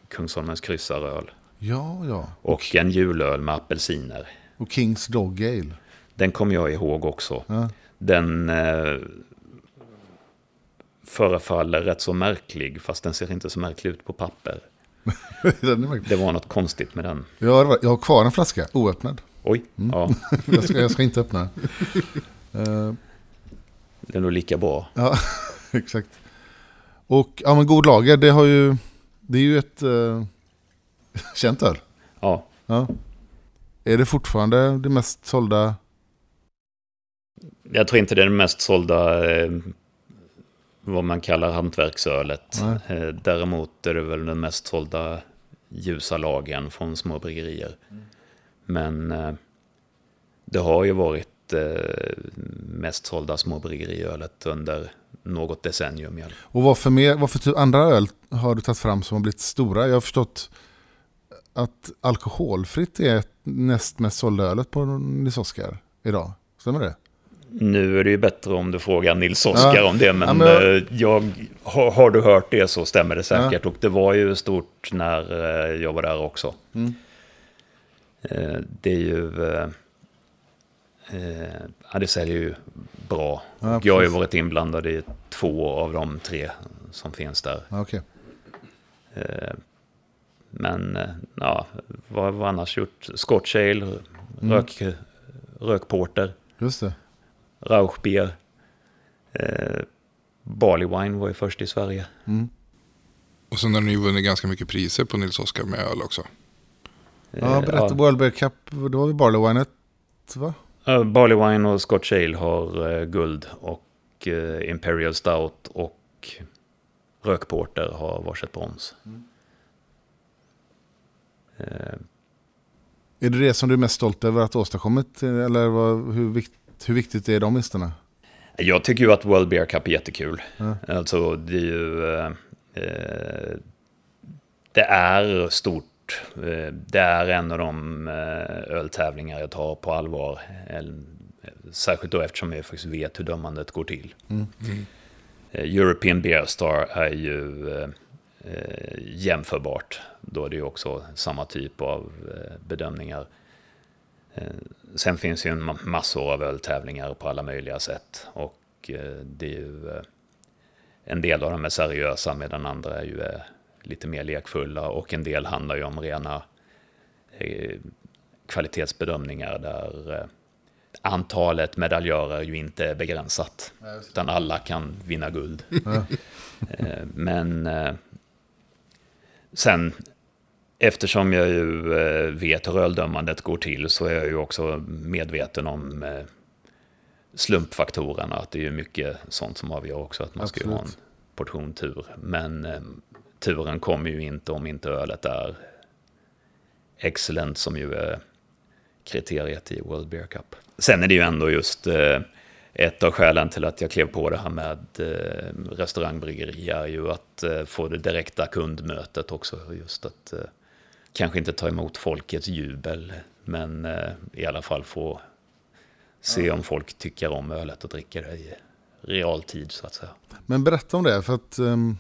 Speaker 2: Kungsholmens kryssaröl.
Speaker 1: Ja, ja.
Speaker 2: Och en julöl med apelsiner.
Speaker 1: Och Kings Dog Ale.
Speaker 2: Den kommer jag ihåg också.
Speaker 1: Ja.
Speaker 2: Den eh, förefaller rätt så märklig, fast den ser inte så märklig ut på papper. Det var något konstigt med den.
Speaker 1: jag, har, jag har kvar en flaska, oöppnad.
Speaker 2: Oj, ja,
Speaker 1: Jag ska, jag ska inte öppna den. Eh,
Speaker 2: det är nog lika bra.
Speaker 1: Ja, exakt. Och ja, men god lager, det har ju... Det är ju ett uh, känt öl.
Speaker 2: Ja,
Speaker 1: Ja. Är det fortfarande det mest sålda?
Speaker 2: Jag tror inte det är den mest sålda eh, vad man kallar hantverksölet. Eh, Däremot är det väl den mest sålda ljusa lagen från små bryggerier. Men eh, det har ju varit eh, mest sålda småbryggeriölet under något decennium.
Speaker 1: Och vad för, mer, vad för typ andra öl har du tagit fram som har blivit stora? Jag har förstått att alkoholfritt är näst mest sålda ölet på Nils Oskar idag. Stämmer det?
Speaker 2: Nu är det ju bättre om du frågar Nils Oskar
Speaker 1: Ja.
Speaker 2: om det, men,
Speaker 1: Ja, men jag-
Speaker 2: eh, har, har du hört det så stämmer det säkert. Och det var ju stort när eh, jag var där också.
Speaker 1: Mm.
Speaker 2: Eh, Det är ju... Ja, det säljer ju bra.
Speaker 1: Ja,
Speaker 2: jag har ju varit inblandad i två av de tre som finns där.
Speaker 1: Ja.
Speaker 2: Eh, Men ja, vad har vi annars gjort? Scotch Ale, rök, rökporter.
Speaker 1: Just det.
Speaker 2: Rauchbier. Eh, Barley Wine var ju först i Sverige.
Speaker 1: Mm.
Speaker 4: Och sen har ni vunnit ganska mycket priser på Nils Oskar med öl också.
Speaker 1: Ja,
Speaker 2: Eh,
Speaker 1: berätta. World Bear Cup, då har vi Barley Winet, va?
Speaker 2: ja, Barley Wine och Scotch Ale har eh, guld och eh, Imperial Stout och Rökporter har varsitt brons. Eh,
Speaker 1: Är det det som du är mest stolt över att ha åstadkommit? Eller vad, hur, vikt, hur viktigt är de listorna?
Speaker 2: Jag tycker ju att World Beer Cup är jättekul.
Speaker 1: Ja.
Speaker 2: Alltså det är ju... Eh, eh, det är stort. Eh, det är en av de eh, öltävlingar jag tar på allvar. Särskilt då eftersom jag faktiskt vet hur dömandet går till. Eh, European Beer Star är ju eh, jämförbart. Då är det ju också samma typ av bedömningar. Eh, Sen finns ju en ma- massor av öltävlingar på alla möjliga sätt. Och eh, det är ju... eh, En del av dem är seriösa medan andra är ju lite mer lekfulla. Och en del handlar ju om rena kvalitetsbedömningar där antalet medaljörer ju inte är begränsat. Utan alla kan vinna guld. Men sen eftersom jag ju eh, vet hur öldömandet går till så är jag ju också medveten om eh, slumpfaktorerna. Att det är ju mycket sånt som avgör också att man ska ju ha en
Speaker 1: Absolut.
Speaker 2: portion tur. Men eh, turen kommer ju inte om inte ölet är excellent som ju är kriteriet i World Beer Cup. Sen är det ju ändå just ett av skälen till att jag klev på det här med restaurangbryggeri är ju att få det direkta kundmötet också. Just att kanske inte ta emot folkets jubel, men eh, i alla fall få se om folk tycker om ölet och dricker det i realtid så att säga.
Speaker 1: Men berätta om det, för att ehm,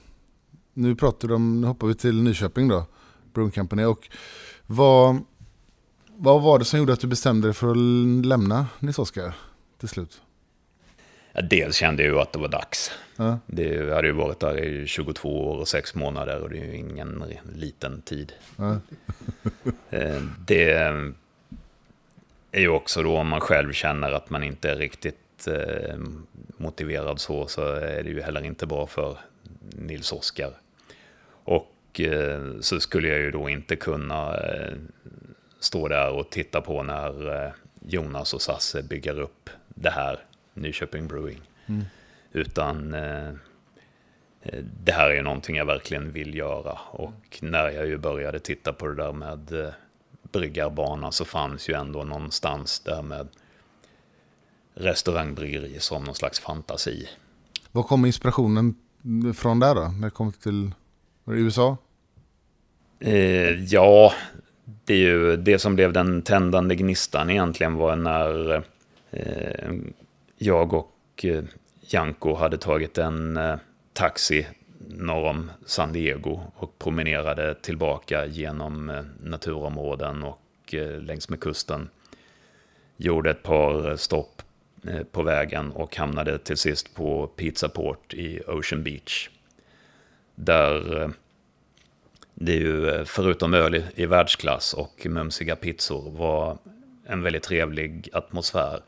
Speaker 1: nu pratar du om, nu hoppar vi till Nyköping då, Brewing Company. Och vad, vad var det som gjorde att du bestämde dig för att lämna Nils Oskar till slut?
Speaker 2: Dels kände jag ju att det var dags.
Speaker 1: Ja,
Speaker 2: Det jag hade ju varit där i 22 år och 6 månader och det är ju ingen liten tid.
Speaker 1: ja,
Speaker 2: Eh, Det är ju också då om man själv känner att man inte är riktigt eh, motiverad så, så är det ju heller inte bra för Nils Oskar. Och eh, så skulle jag ju då inte kunna stå där och titta på när Jonas och Sasse bygger upp det här, Nyköping Brewing. Utan eh, eh, det här är någonting jag verkligen vill göra. Och när jag ju började titta på det där med eh, bryggarbana så fanns ju ändå någonstans där med restaurangbryggeri som någon slags fantasi.
Speaker 1: Var kom inspirationen från där då? När det kom till det USA?
Speaker 2: Eh, ja, det är ju det som blev den tändande gnistan egentligen var när eh, jag och eh, Janko hade tagit en eh, taxi norr om San Diego och promenerade tillbaka genom eh, naturområden och längs med kusten. Gjorde ett par stopp på vägen och hamnade till sist på Pizza Port i Ocean Beach. Där det ju, förutom öl i världsklass och mumsiga pizzor, var en väldigt trevlig atmosfär.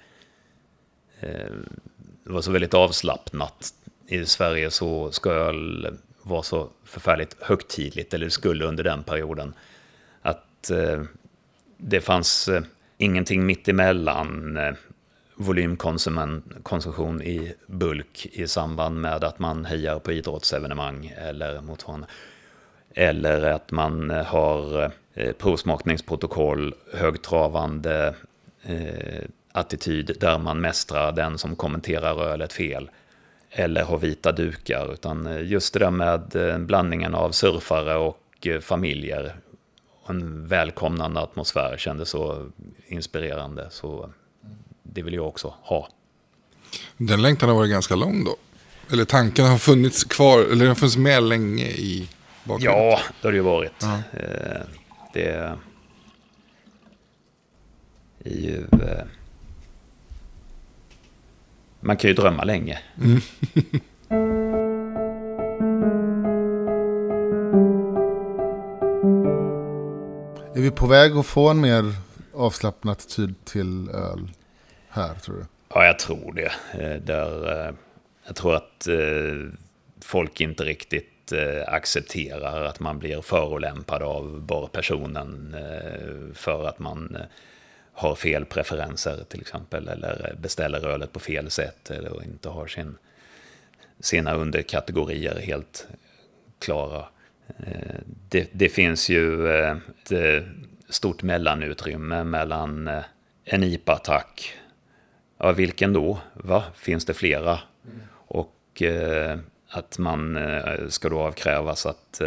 Speaker 2: Eh, Det var så väldigt avslappnat. I Sverige så ska öl vara så förfärligt högtidligt, eller det skulle under den perioden. Att eh, det fanns eh, ingenting mittemellan eh, volymkonsumtion i bulk i samband med att man hejar på idrottsevenemang eller motsvarande. Eller att man eh, har eh, provsmakningsprotokoll, högtravande eh, attityd där man mästrar den som kommenterar ölet fel. Eller har vita dukar, utan eh, just det där med eh, blandningen av surfare och eh, familjer. En välkomnande atmosfär kändes så inspirerande. Så det vill jag också ha.
Speaker 4: Den längtan har varit ganska lång då? Eller tanken har funnits kvar, eller den har funnits med länge i bakgrunden?
Speaker 2: Ja, det har det ju varit. Eh, Det är ju... Man kan ju drömma länge.
Speaker 1: Är vi på väg att få en mer avslappnad attityd till öl här tror du?
Speaker 2: Ja, jag tror det. Eh, Där, eh, jag tror att eh, folk inte riktigt accepterar att man blir förolämpad av barpersonen eh, för att man har fel preferenser till exempel. Eller beställer ölet på fel sätt eller inte har sin, sina underkategorier helt klara. Eh, det, det finns ju eh, ett eh, stort mellanutrymme mellan en IPA-attack Ja, vilken då? Va? Finns det flera? Och att man ska då avkrävas att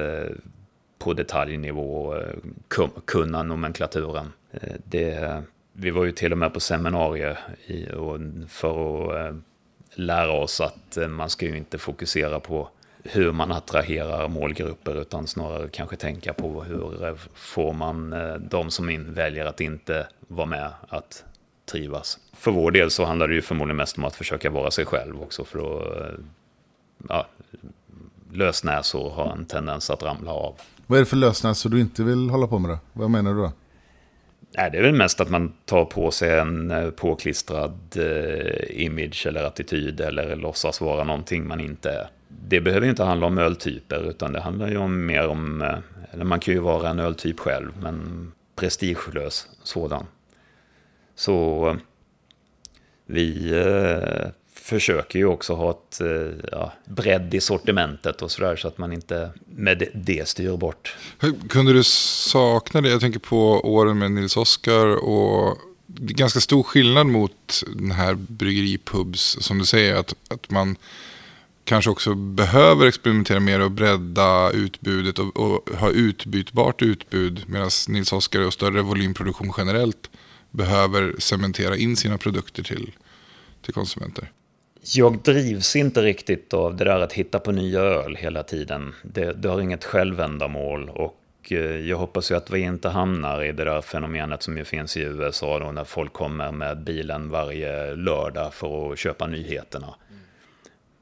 Speaker 2: på detaljnivå kunna nomenklaturen. Det, vi var ju till och med på seminarier i, och för att eh, lära oss att eh, man ska ju inte fokusera på hur man attraherar målgrupper utan snarare kanske tänka på hur eh, får man eh, de som in, väljer att inte vara med att trivas. För vår del så handlar det ju förmodligen mest om att försöka vara sig själv också för att eh, ja, lösnäsor har en tendens att ramla av.
Speaker 1: Vad är det för lösnäsor du inte vill hålla på med då? Vad menar du då?
Speaker 2: Nej, det är väl mest att man tar på sig en eh, påklistrad eh, image eller attityd eller låtsas vara någonting man inte är. Det behöver ju inte handla om öltyper utan det handlar ju om mer om, eh, eller man kan ju vara en öltyp själv, men prestigelös sådan. Så eh, vi försöker ju också ha ett eh, ja, bredd i sortimentet och sådär så att man inte med det, styr bort
Speaker 4: Kunde du sakna det? Jag tänker på åren med Nils Oskar och det är ganska stor skillnad mot den här bryggeripubs som du säger att, att man kanske också behöver experimentera mer och bredda utbudet och, och ha utbytbart utbud medan Nils Oskar och större volymproduktion generellt behöver cementera in sina produkter till, till konsumenter.
Speaker 2: Jag drivs inte riktigt av det där att hitta på nya öl hela tiden. Det, det har inget självändamål och eh, jag hoppas ju att vi inte hamnar i det där fenomenet som ju finns i USA då när folk kommer med bilen varje lördag för att köpa nyheterna.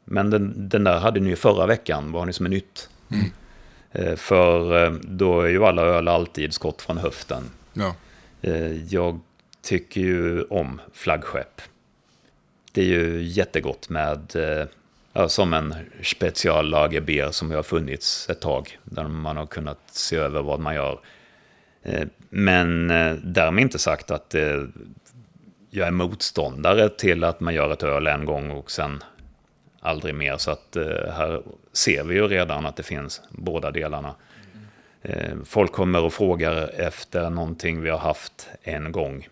Speaker 2: Men den, den där hade ni ju förra veckan, vad har ni som är nytt? Eh, För eh, då är ju alla öl alltid skott från höften.
Speaker 4: Ja.
Speaker 2: Jag tycker ju om flaggskepp. Det är ju jättegott med, eh, ja, som en speciallagerbier som ju har funnits ett tag. Där man har kunnat se över vad man gör. Eh, Men eh, därmed inte sagt att jag är motståndare till att man gör ett öl en gång och sen aldrig mer. Så att här ser vi ju redan att det finns båda delarna. Folk kommer och frågar efter någonting vi har haft en gång.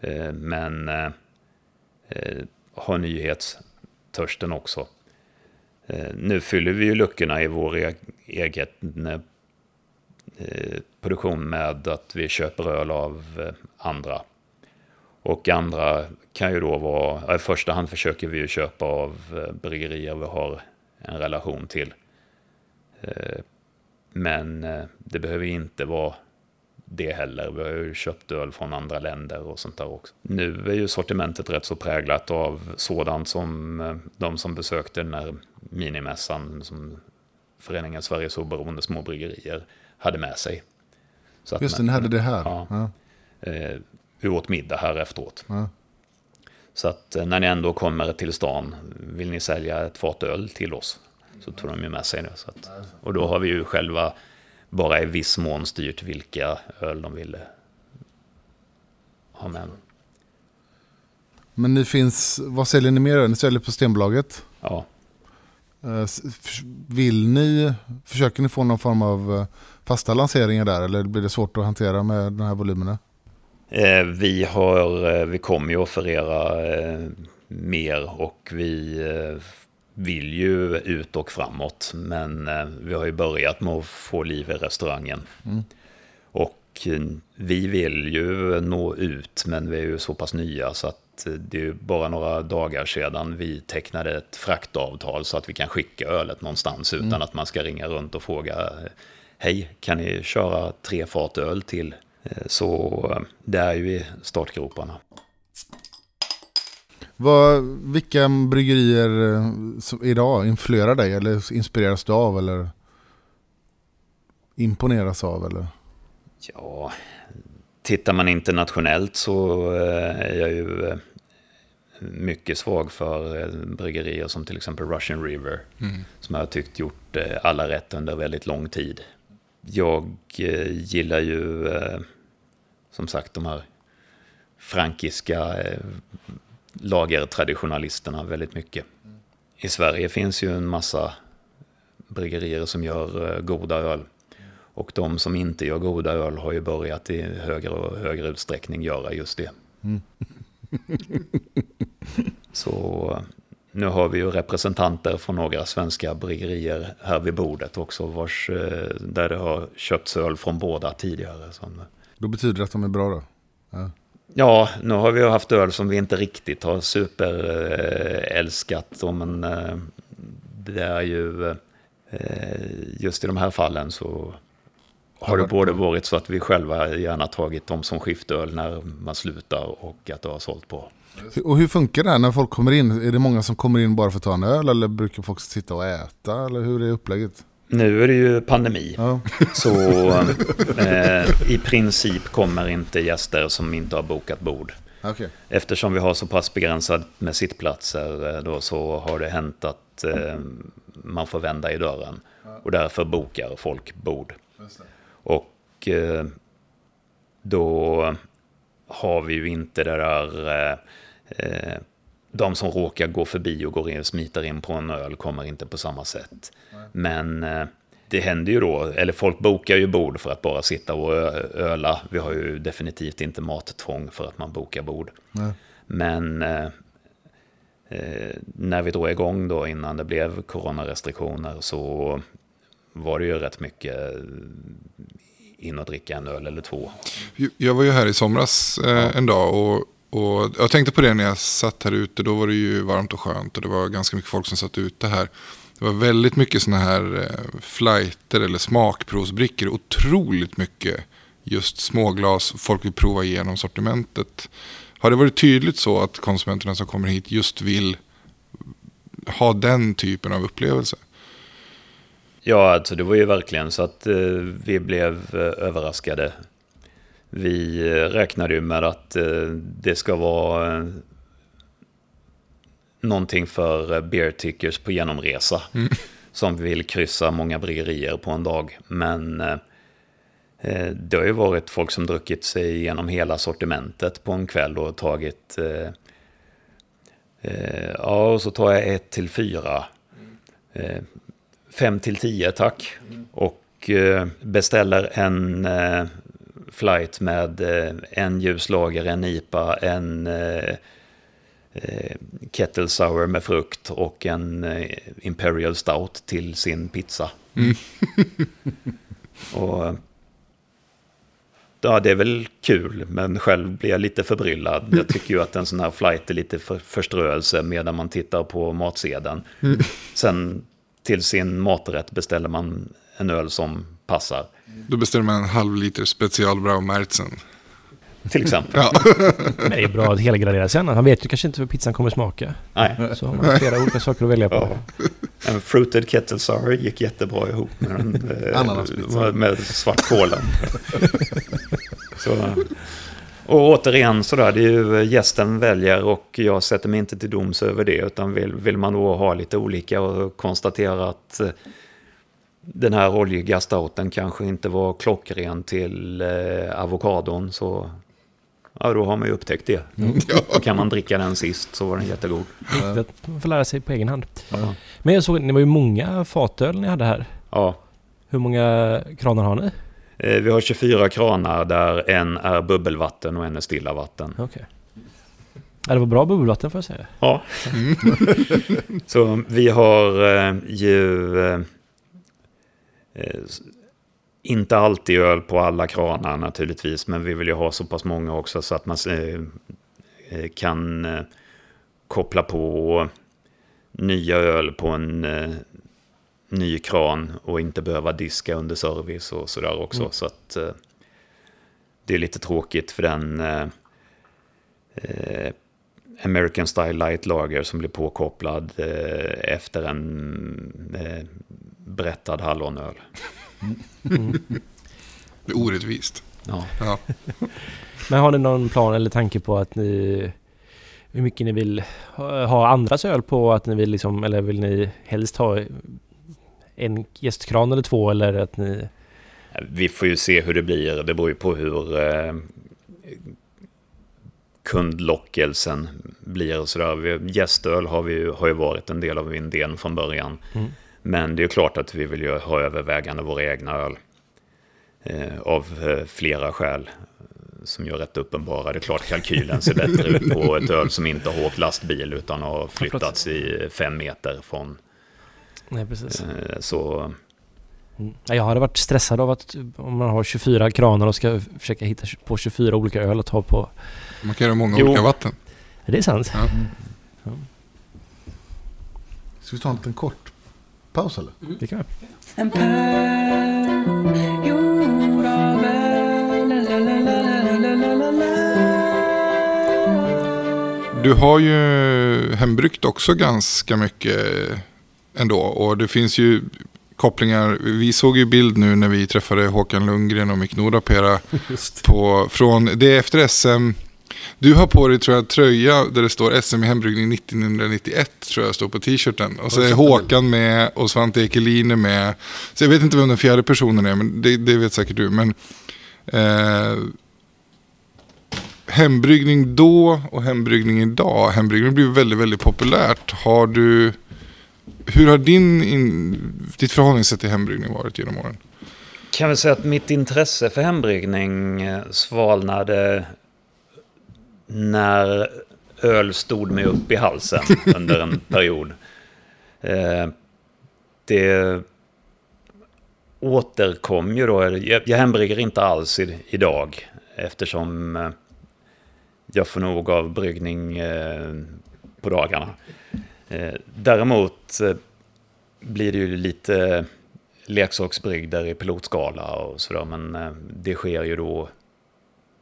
Speaker 2: Eh, Men eh, har nyhetstörsten också. Eh, Nu fyller vi ju luckorna i vår e- egen eh, produktion med att vi köper öl av eh, andra. Och andra kan ju då vara, i första hand försöker vi ju köpa av eh, bryggerier vi har en relation till. Eh, Men eh, det behöver inte vara det heller. Vi har ju köpt öl från andra länder och sånt där också. Nu är ju sortimentet rätt så präglat av sådant som eh, de som besökte den här minimässan som Föreningen Sveriges oberoende små bryggerier hade med sig. Så
Speaker 1: Just det, ni hade det här.
Speaker 2: Ja.
Speaker 1: Ja.
Speaker 2: eh, vi åt middag här efteråt.
Speaker 1: Ja.
Speaker 2: Så att eh, när ni ändå kommer till stan, vill ni sälja ett fat öl till oss? Så tog de ju med sig det. Att, och då har vi ju själva bara i viss mån styrt vilka öl de ville ha med.
Speaker 1: Men ni finns, vad säljer ni mer? Ni säljer på Stenbolaget.
Speaker 2: Ja.
Speaker 1: Eh, Vill ni, försöker ni få någon form av eh, fasta lanseringar där eller blir det svårt att hantera med de här volymerna?
Speaker 2: Eh, vi, har, vi kommer ju offerera eh, mer och vi vill ju ut och framåt. Men eh, vi har ju börjat med att få liv i restaurangen.
Speaker 1: Mm.
Speaker 2: Och eh, vi vill ju nå ut men vi är ju så pass nya så att eh, det är bara några dagar sedan vi tecknade ett fraktavtal så att vi kan skicka ölet någonstans utan att man ska ringa runt och fråga Hej, kan ni köra tre fat öl till? Så det är ju i startgroparna.
Speaker 1: Vad, vilka bryggerier eh, som idag influerar dig eller inspireras du av eller imponeras av? Eller?
Speaker 2: Ja, tittar man internationellt så eh, är jag ju eh, mycket svag för bryggerier som till exempel Russian River.
Speaker 4: Mm.
Speaker 2: Som jag har tyckt gjort alla rätt under väldigt lång tid. Jag gillar ju som sagt de här frankiska lagertraditionalisterna väldigt mycket. I Sverige finns ju en massa bryggerier som gör eh, goda öl. Och de som inte gör goda öl har ju börjat i högre och högre utsträckning göra just det.
Speaker 1: Mm.
Speaker 2: Så eh, nu har vi ju representanter från några svenska bryggerier här vid bordet också, vars, eh, där det har köpts öl från båda tidigare.
Speaker 1: Då betyder det att de är bra då?
Speaker 2: ja, Ja, nu har vi ju haft öl som vi inte riktigt har superälskat, men eh, det är ju eh, just i de här fallen så har det både varit så att vi själva gärna tagit dem som skiftöl när man slutar och att det har sålt på.
Speaker 1: Och hur funkar det här när folk kommer in? Är det många som kommer in bara för att ta en öl eller brukar folk sitta och äta? Eller hur är upplägget?
Speaker 2: Nu är det ju pandemi,
Speaker 1: Ja.
Speaker 2: så eh, i princip kommer inte gäster som inte har bokat bord.
Speaker 1: Okej.
Speaker 2: Eftersom vi har så pass begränsat med sittplatser eh, då så har det hänt att eh, man får vända i dörren. Och därför bokar folk bord. Och eh, då har vi ju inte det där... De som råkar gå förbi och går in och smiter in på en öl kommer inte på samma sätt. Men eh, det händer ju då, eller folk bokar ju bord för att bara sitta och öla. Vi har ju definitivt inte mattvång för att man bokar bord.
Speaker 1: Nej.
Speaker 2: Men eh, eh, när vi drog igång då innan det blev coronarestriktioner så var det ju rätt mycket eh, in och dricka en öl eller två.
Speaker 4: Jag var ju här i somras eh, en dag och, och jag tänkte på det när jag satt här ute. Då var det ju varmt och skönt och det var ganska mycket folk som satt ute här. Det var väldigt mycket sådana här eh, flighter eller smakprovsbrickor. Otroligt mycket just småglas. Folk vill prova igenom sortimentet. Har det varit tydligt så att konsumenterna som kommer hit just vill ha den typen av upplevelse?
Speaker 2: Ja, alltså det var ju verkligen så att eh, vi blev eh, överraskade. Vi eh, räknade ju med att eh, det ska vara eh, någonting för beer tickers på genomresa. Som vill kryssa många bryggerier på en dag. Men det har ju varit folk som druckit sig igenom hela sortimentet på en kväll och tagit... Ja, och så tar jag ett till fyra. Fem till tio tack. Och eh, beställer en flight med eh, en ljuslager, en IPA, en eh, eh, kettle sour med frukt och en imperial stout till sin pizza. och eh, Ja, det är väl kul, men själv blir jag lite förbryllad. Jag tycker ju att en sån här flight är lite för förströelse medan man tittar på matsedeln. Sen till sin maträtt beställer man en öl som passar.
Speaker 4: Då beställer man en halv liter specialbrau Märzen.
Speaker 2: Till exempel.
Speaker 4: Ja.
Speaker 3: Men det är bra att helgardera sig annars. Han vet ju kanske inte hur pizzan kommer smaka.
Speaker 2: Nej.
Speaker 3: Så har man flera olika saker att välja på.
Speaker 2: Ja. En fruited kettle sour gick jättebra ihop med, den, eh, med, med svartkålen. så, och återigen sådär, det är ju gästen väljer och jag sätter mig inte till doms över det. Utan vill, vill man då ha lite olika och konstatera att eh, den här oljiga stouten kanske inte var klockren till eh, avokadon så Ja, då har man ju upptäckt det. Då kan man dricka den sist så var den jättegod.
Speaker 3: Att man får lära sig på egen hand.
Speaker 2: Ja.
Speaker 3: Men jag såg, det var ju många fatöl ni hade här.
Speaker 2: ja.
Speaker 3: Hur många kranar har ni?
Speaker 2: Eh, Vi har 24 kranar där en är bubbelvatten och en är stilla vatten.
Speaker 3: Okej. Ja, det var bra bubbelvatten får jag säga.
Speaker 2: Ja. Så vi har eh, ju eh, inte alltid öl på alla kranar naturligtvis, men vi vill ju ha så pass många också så att man eh, eh, kan eh, koppla på nya öl på en eh, ny kran och inte behöva diska under service och sådär också. Så att eh, det är lite tråkigt för den eh, eh, American Style Light Lager som blir påkopplad eh, efter en berättad hallonöl.
Speaker 4: Det är orättvist.
Speaker 2: Ja.
Speaker 4: Ja.
Speaker 3: Men har ni någon plan eller tanke på att ni... Hur mycket ni vill ha andras öl på? Att ni vill liksom, eller vill ni helst ha en gästkran eller två eller att ni...
Speaker 2: Vi får ju se hur det blir. Det beror ju på hur eh, kundlockelsen blir och sådär. Gästöl har, vi, ju- har ju varit en del av idén från början.
Speaker 3: Mm.
Speaker 2: Men det är ju klart att vi vill ju ha övervägande våra egna öl. Eh, av eh, flera skäl som gör rätt uppenbara. Det är klart kalkylen ser bättre ut på ett öl som inte har åkt lastbil utan har flyttats i fem meter från.
Speaker 3: Nej, precis.
Speaker 2: Eh, så
Speaker 3: Mm. Ja, Jag hade varit stressad av att om man har 24 kranar och ska försöka hitta på 24 olika öl att ha på.
Speaker 4: Man kan göra många
Speaker 2: Jo.
Speaker 4: olika vatten.
Speaker 3: Är det sant?
Speaker 4: Ja.
Speaker 1: Ska vi ta en liten kort paus eller? Mm.
Speaker 3: Det kan.
Speaker 4: Du har ju hembryggt också ganska mycket ändå. Och det finns ju kopplingar. Vi såg ju bild nu när vi träffade Håkan Lundgren och Mick Nordapera från det efter SM du har på dig tror jag tröja där det står SM i hembryggning 1991 tror jag står på t-shirten. Och så är Håkan med och Svante Ekelin är med. Så jag vet inte vem den fjärde personen är men det, det vet säkert du. Men eh, hembryggning då och hembryggning idag. Hembryggning blir väldigt, väldigt populärt. Har du, hur har din, in, ditt förhållningssätt till hembryggning varit genom åren?
Speaker 2: kan väl säga att mitt intresse för hembryggning eh, svalnade när öl stod mig upp i halsen under en period. Eh, Det återkom ju då. Jag, jag hembrygger inte alls i, idag eftersom eh, jag får nog av bryggning eh, på dagarna. Däremot blir det ju lite leksaksbrygder i pilotskala och sådär. Men det sker ju då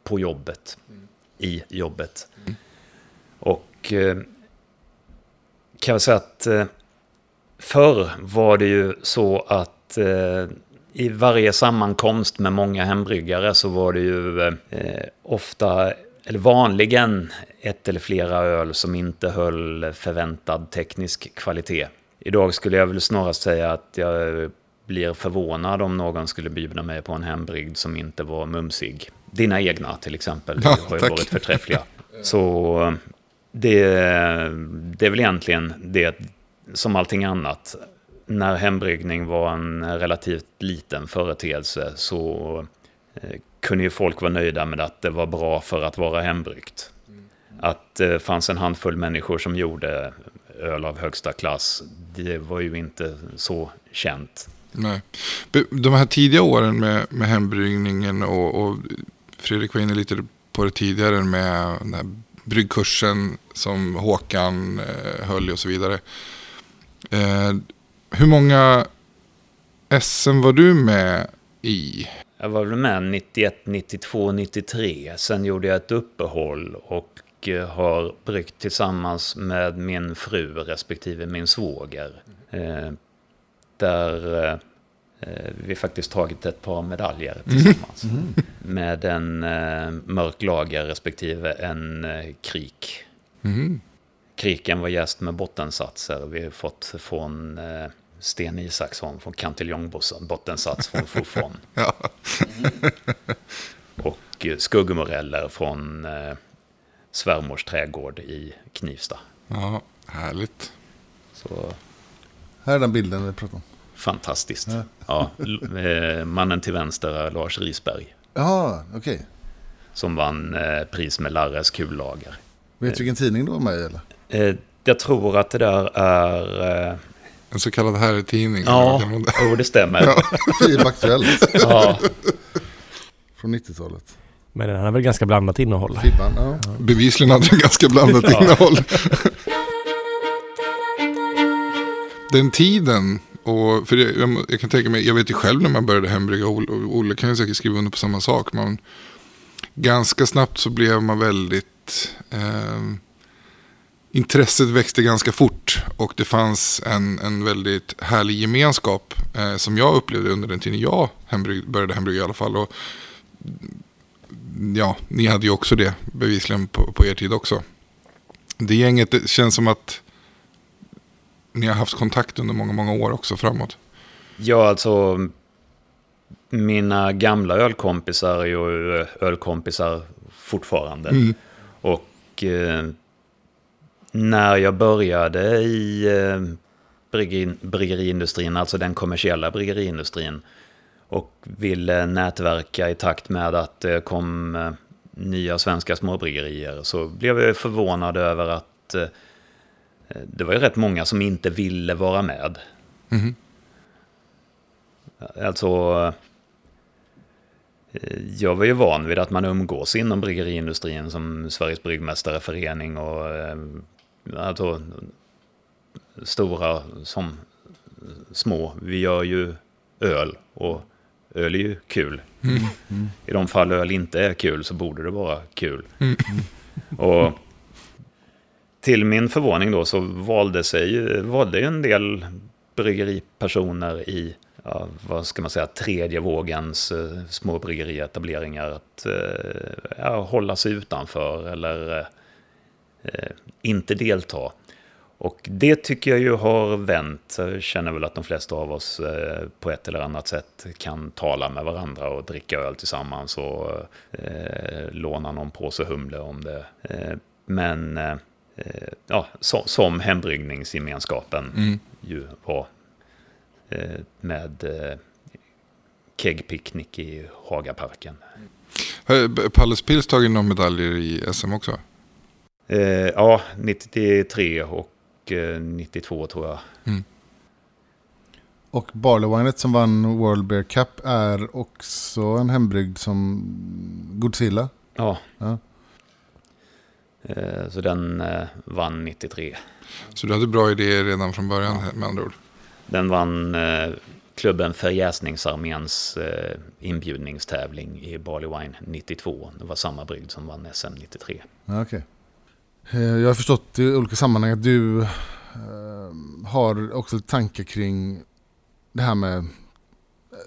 Speaker 2: på jobbet. I jobbet. Och eh, kan jag säga att eh, förr var det ju så att eh, i varje sammankomst med många hembryggare så var det ju eh, ofta, eller vanligen, ett eller flera öl som inte höll förväntad teknisk kvalitet. Idag skulle jag väl snarast säga att jag blir förvånad om någon skulle bjuda mig på en hembryggd som inte var mumsig. Dina egna till exempel
Speaker 4: Ja,
Speaker 2: har ju
Speaker 4: tack.
Speaker 2: varit förträffliga. Så det, det är väl egentligen det som allting annat. När hembryggning var en relativt liten företeelse så eh, kunde ju folk vara nöjda med att det var bra för att vara hembryggt. Att det fanns en handfull människor som gjorde öl av högsta klass, det var ju inte så känt.
Speaker 4: Nej. De här tidiga åren med, med hembryggningen och, och Fredrik var inne lite på det tidigare med den här bryggkursen som Håkan eh, höll i och så vidare. Eh, hur många SM var du med i?
Speaker 2: Jag var väl med 91, 92, 93. Sen gjorde jag ett uppehåll och eh, har bryggt tillsammans med min fru respektive min svåger. Eh, där eh, eh, vi faktiskt tagit ett par medaljer tillsammans. Med en eh, mörk lager respektive en eh, krik.
Speaker 4: Mhm.
Speaker 2: Kriken var gäst med bottensatser. Vi har fått från eh, Sten Isaksson från Cantillon bottensats från Fofon.
Speaker 4: Ja.
Speaker 2: Och skuggmoreller från eh, svärmors trädgård i Knivsta.
Speaker 4: Ja, härligt.
Speaker 2: Så
Speaker 1: Här är den bilden vi pratar om.
Speaker 2: Fantastiskt.
Speaker 1: Ja.
Speaker 2: Ja. eh, mannen till vänster är Lars Risberg.
Speaker 1: Ja, okej.
Speaker 2: Som vann eh, pris med Larres kullager.
Speaker 1: Vet du vilken tidning du var med i eller?
Speaker 2: Eh, jag tror att det där är...
Speaker 4: En så kallad herrtidning.
Speaker 2: ja,
Speaker 4: det?
Speaker 2: oh, det stämmer.
Speaker 1: FIB Aktuellt
Speaker 2: Ja.
Speaker 1: från 90-talet.
Speaker 3: Men den har väl ganska blandat innehåll.
Speaker 1: Fibban, ja.
Speaker 4: Bevisligen hade den ganska blandat
Speaker 2: Ja.
Speaker 4: innehåll. Den tiden, och för det, jag, jag kan tänka mig, jag vet ju själv när man började hembrygga, Olle, Olle kan ju säkert skriva under på samma sak. Man, ganska snabbt så blev man väldigt, eh, intresset växte ganska fort. Och det fanns en, en väldigt härlig gemenskap eh, som jag upplevde under den tiden jag hembrygg, började hembrygga i alla fall. Och, ja, ni hade ju också det bevisligen på, på er tid också. Det gänget det känns som att ni har haft kontakt under många, många år också framåt.
Speaker 2: Ja, alltså mina gamla ölkompisar är ju ölkompisar fortfarande.
Speaker 4: Mm.
Speaker 2: Och eh, när jag började i eh, bryggeri, bryggeriindustrin, alltså den kommersiella bryggeriindustrin, och ville nätverka i takt med att det kom eh, nya svenska småbryggerier, så blev jag förvånad över att eh, det var ju rätt många som inte ville vara med.
Speaker 4: Mhm.
Speaker 2: Alltså, eh, jag var ju van vid att man umgås inom bryggeriindustrin som Sveriges Bryggmästareförening och eh, alltså, stora som små. Vi gör ju öl och öl är ju kul. I de fall öl inte är kul så borde det vara kul. Och till min förvåning då så valde, sig, valde ju en del bryggeripersoner i, ja, vad ska man säga, tredje vågens eh, små bryggerietableringar att eh, ja, hålla sig utanför eller eh, eh, inte delta. Och det tycker jag ju har vänt. Jag känner väl att de flesta av oss eh, på ett eller annat sätt kan tala med varandra och dricka öl tillsammans och eh, låna någon påse humle om det. Eh, men eh, eh, eh, ja, så, som hembryggningsgemenskapen
Speaker 4: Mm.
Speaker 2: ju var eh, med eh, keggpicknick i Hagaparken.
Speaker 4: Har Palles Pils tagit några medaljer i SM också?
Speaker 2: Eh, ja, 93 och eh, 92 tror jag.
Speaker 1: Och Barleywinet som vann World Beer Cup är också en hembryggd som Godzilla.
Speaker 2: Ja.
Speaker 1: Ja.
Speaker 2: Eh, så den eh, vann 93.
Speaker 4: Så du hade bra idéer redan från början med andra ord?
Speaker 2: Den vann eh, klubben Förjäsningsarméns inbjudningstävling i Barley Wine 92. Det var samma brygd som vann SM 93.
Speaker 1: Ja, okej. Eh, Jag har förstått i olika sammanhang att du har också tankar kring det här med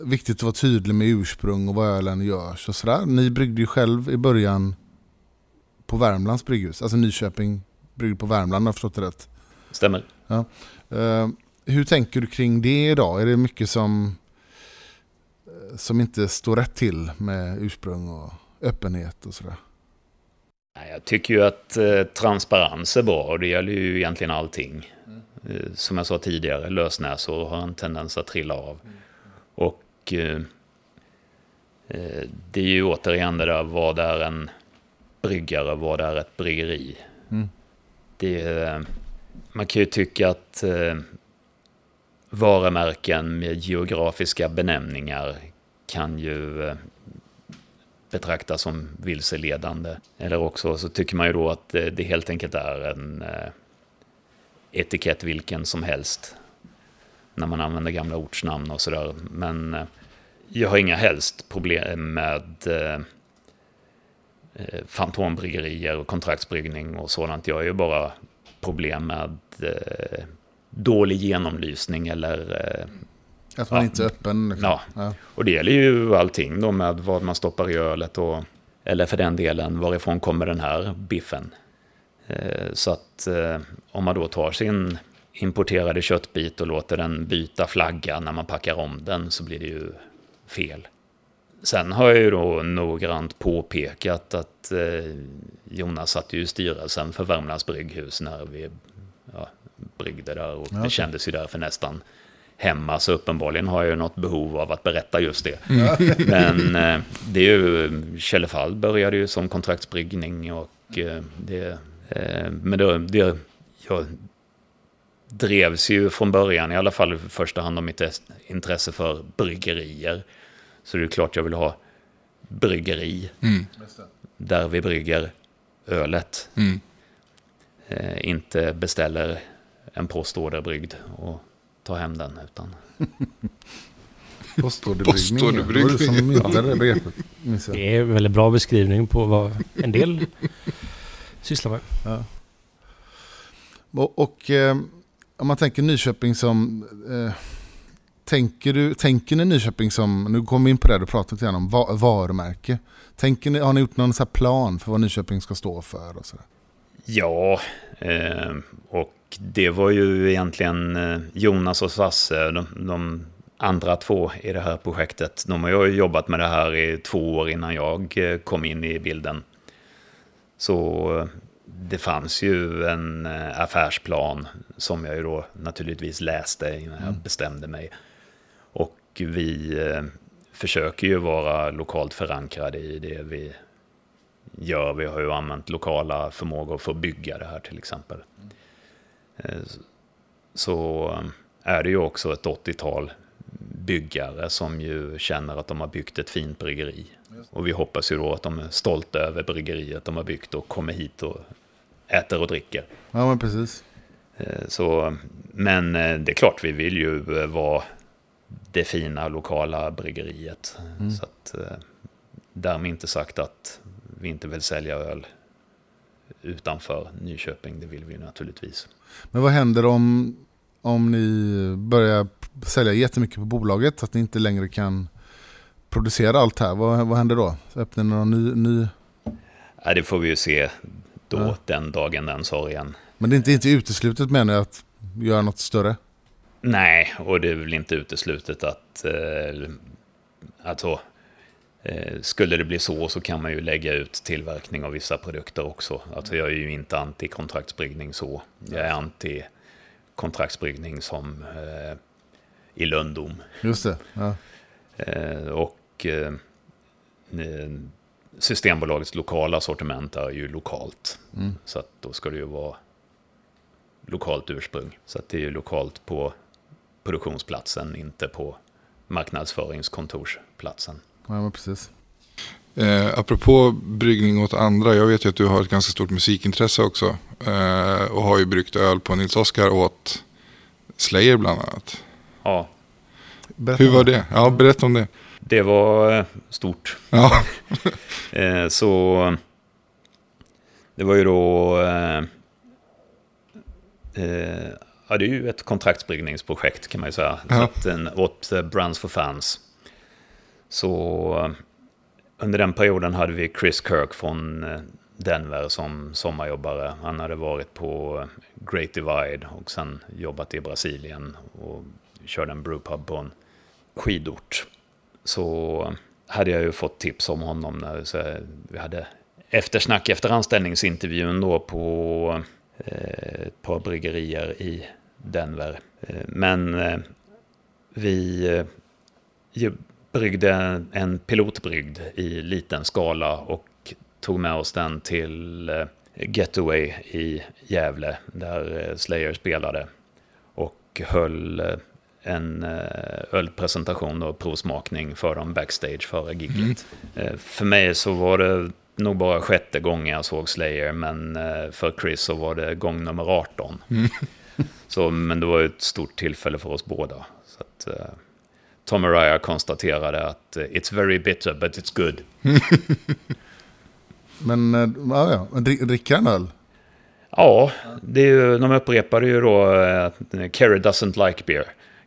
Speaker 1: viktigt att vara tydlig med ursprung och vad ölen görs och sådär. Ni bryggde ju själv i början på Värmlands brygghus, alltså Nyköping bryggde på Värmland om jag har förstått det rätt.
Speaker 2: Stämmer.
Speaker 1: Eh, hur tänker du kring det idag? Är det mycket som, eh, som inte står rätt till med ursprung och öppenhet och sådär?
Speaker 2: Jag tycker ju att eh, transparens är bra och det gäller ju egentligen allting. Eh, som jag sa tidigare, lösnäsor har en tendens att trilla av. Och eh, eh, det är ju återigen det där, vad är en bryggare, vad är ett bryggeri?
Speaker 1: Mm.
Speaker 2: Det, är- man kan ju tycka att eh, varumärken med geografiska benämningar kan ju eh, betraktas som vilseledande. Eller också så tycker man ju då att det, helt enkelt är en eh, etikett vilken som helst. När man använder gamla ortsnamn och sådär. Men eh, jag har inga helst problem med eh, fantombryggerier och kontraktsbryggning och sådant. Jag har ju bara problem med eh, dålig genomlysning eller eh,
Speaker 1: Att man
Speaker 2: Ja.
Speaker 1: inte är öppen? Liksom.
Speaker 2: Ja.
Speaker 1: Ja.
Speaker 2: och det gäller ju allting då med vad man stoppar i ölet och eller för den delen varifrån kommer den här biffen. Eh, Så att eh, om man då tar sin importerade köttbit och låter den byta flagga när man packar om den så blir det ju fel. Sen har jag ju då noggrant påpekat att eh, Jonas satt ju i styrelsen för Värmlands brygghus när vi ja, bryggde där och
Speaker 1: Ja,
Speaker 2: det kändes ju därför nästan hemma. Så uppenbarligen har jag ju något behov av att berätta just det. Men eh, det är ju, Källefall började ju som kontraktsbryggning och eh, det, eh, men då, det, jag drevs ju från början, i alla fall i första hand av mitt es- intresse för bryggerier. Så det är klart jag vill ha bryggeri
Speaker 4: Mm.
Speaker 2: där vi brygger ölet.
Speaker 4: Mm.
Speaker 2: Eh, inte beställer en postorder bryggd och tar hem den. Utan
Speaker 1: Postorderbryggning. Det var du som myntade det begreppet.
Speaker 3: Det är en väldigt bra beskrivning på vad en del sysslar med.
Speaker 1: Och, och eh, om man tänker Nyköping som... Eh, tänker, du, tänker ni Nyköping som... Nu kommer vi in på det du pratade lite grann om. Va, varumärke. Tänker ni, har ni gjort någon så här plan för vad Nyköping ska stå för? Och så där?
Speaker 2: Ja, eh, och det var ju egentligen eh, Jonas och Sasse, de, de andra två i det här projektet. De har ju jobbat med det här i två år innan jag eh, kom in i bilden. Så eh, det fanns ju en affärsplan som jag ju då naturligtvis läste innan jag bestämde mig. Vi eh, försöker ju vara lokalt förankrade i det vi gör. Vi har ju använt lokala förmågor för att bygga det här till exempel. Eh, Så eh, är det ju också ett 80-tal byggare som ju känner att de har byggt ett fint bryggeri. Och vi hoppas ju då att de är stolta över bryggeriet de har byggt och kommer hit och äter och dricker.
Speaker 1: Ja, men precis.
Speaker 2: Så, men det är klart, vi vill ju vara det fina lokala bryggeriet. Så att, eh, därmed inte sagt att vi inte vill sälja öl utanför Nyköping. Det vill vi naturligtvis.
Speaker 1: Men vad händer om, om ni börjar sälja jättemycket på bolaget? Att ni inte längre kan producera allt här. Vad, vad händer då? Öppnar ni någon ny, ny...
Speaker 2: Ja, det får vi ju se då,
Speaker 1: Ja.
Speaker 2: den dagen, den sorgen.
Speaker 1: Men det är inte, inte uteslutet menar jag att göra något större?
Speaker 2: Nej, och det är väl inte uteslutet att... Eh, alltså, eh, skulle det bli så så kan man ju lägga ut tillverkning av vissa produkter också. Alltså jag är ju inte anti-kontraktsbryggning så. Jag är anti-kontraktsbryggning som eh, i lönndom.
Speaker 1: Just det. Ja.
Speaker 2: Eh, och eh, eh, Systembolagets lokala sortiment är ju lokalt.
Speaker 1: Mm.
Speaker 2: Så att då ska det ju vara lokalt ursprung. Så att det är ju lokalt på produktionsplatsen, inte på marknadsföringskontorsplatsen.
Speaker 1: ja, precis.
Speaker 4: Eh, apropå bryggning åt andra, jag vet ju att du har ett ganska stort musikintresse också. Eh, och har ju bryggt öl på Nils Oskar åt Slayer bland annat.
Speaker 2: Ja,
Speaker 1: Berätta
Speaker 4: Hur var det? Ja, berätta om det.
Speaker 2: det var eh, stort.
Speaker 4: Ja,
Speaker 2: Eh, så det var ju då... Eh, eh, ja, det är ju ett kontraktsbryggningsprojekt kan man ju säga. Så
Speaker 4: Ja.
Speaker 2: att, en, åt eh, Brands for Fans. Så eh, under den perioden hade vi Chris Kirk från eh, Denver som sommarjobbare. Han hade varit på Great Divide och sen jobbat i Brasilien och körde en brewpub på en skidort. Så hade jag ju fått tips om honom när så vi hade eftersnack efter anställningsintervjun då på ett par bryggerier i Denver. Eh, men eh, vi eh, bryggde en pilotbrygd i liten skala och tog med oss den till Getaway i Gävle där Slayer spelade och höll en ölpresentation och provsmakning för dem backstage före giget. Eh, För mig så var det nog bara sjätte gången jag såg Slayer, men för Chris så var det gång nummer 18. Så, men det var ett stort tillfälle för oss båda. Så att, eh, Tom Araya konstaterade att eh, it's very bitter but it's good.
Speaker 1: Men eh, ja, ja. Dricker han öl?
Speaker 2: Ja, det är ju, de upprepade ju då eh, att Kerry doesn't like beer.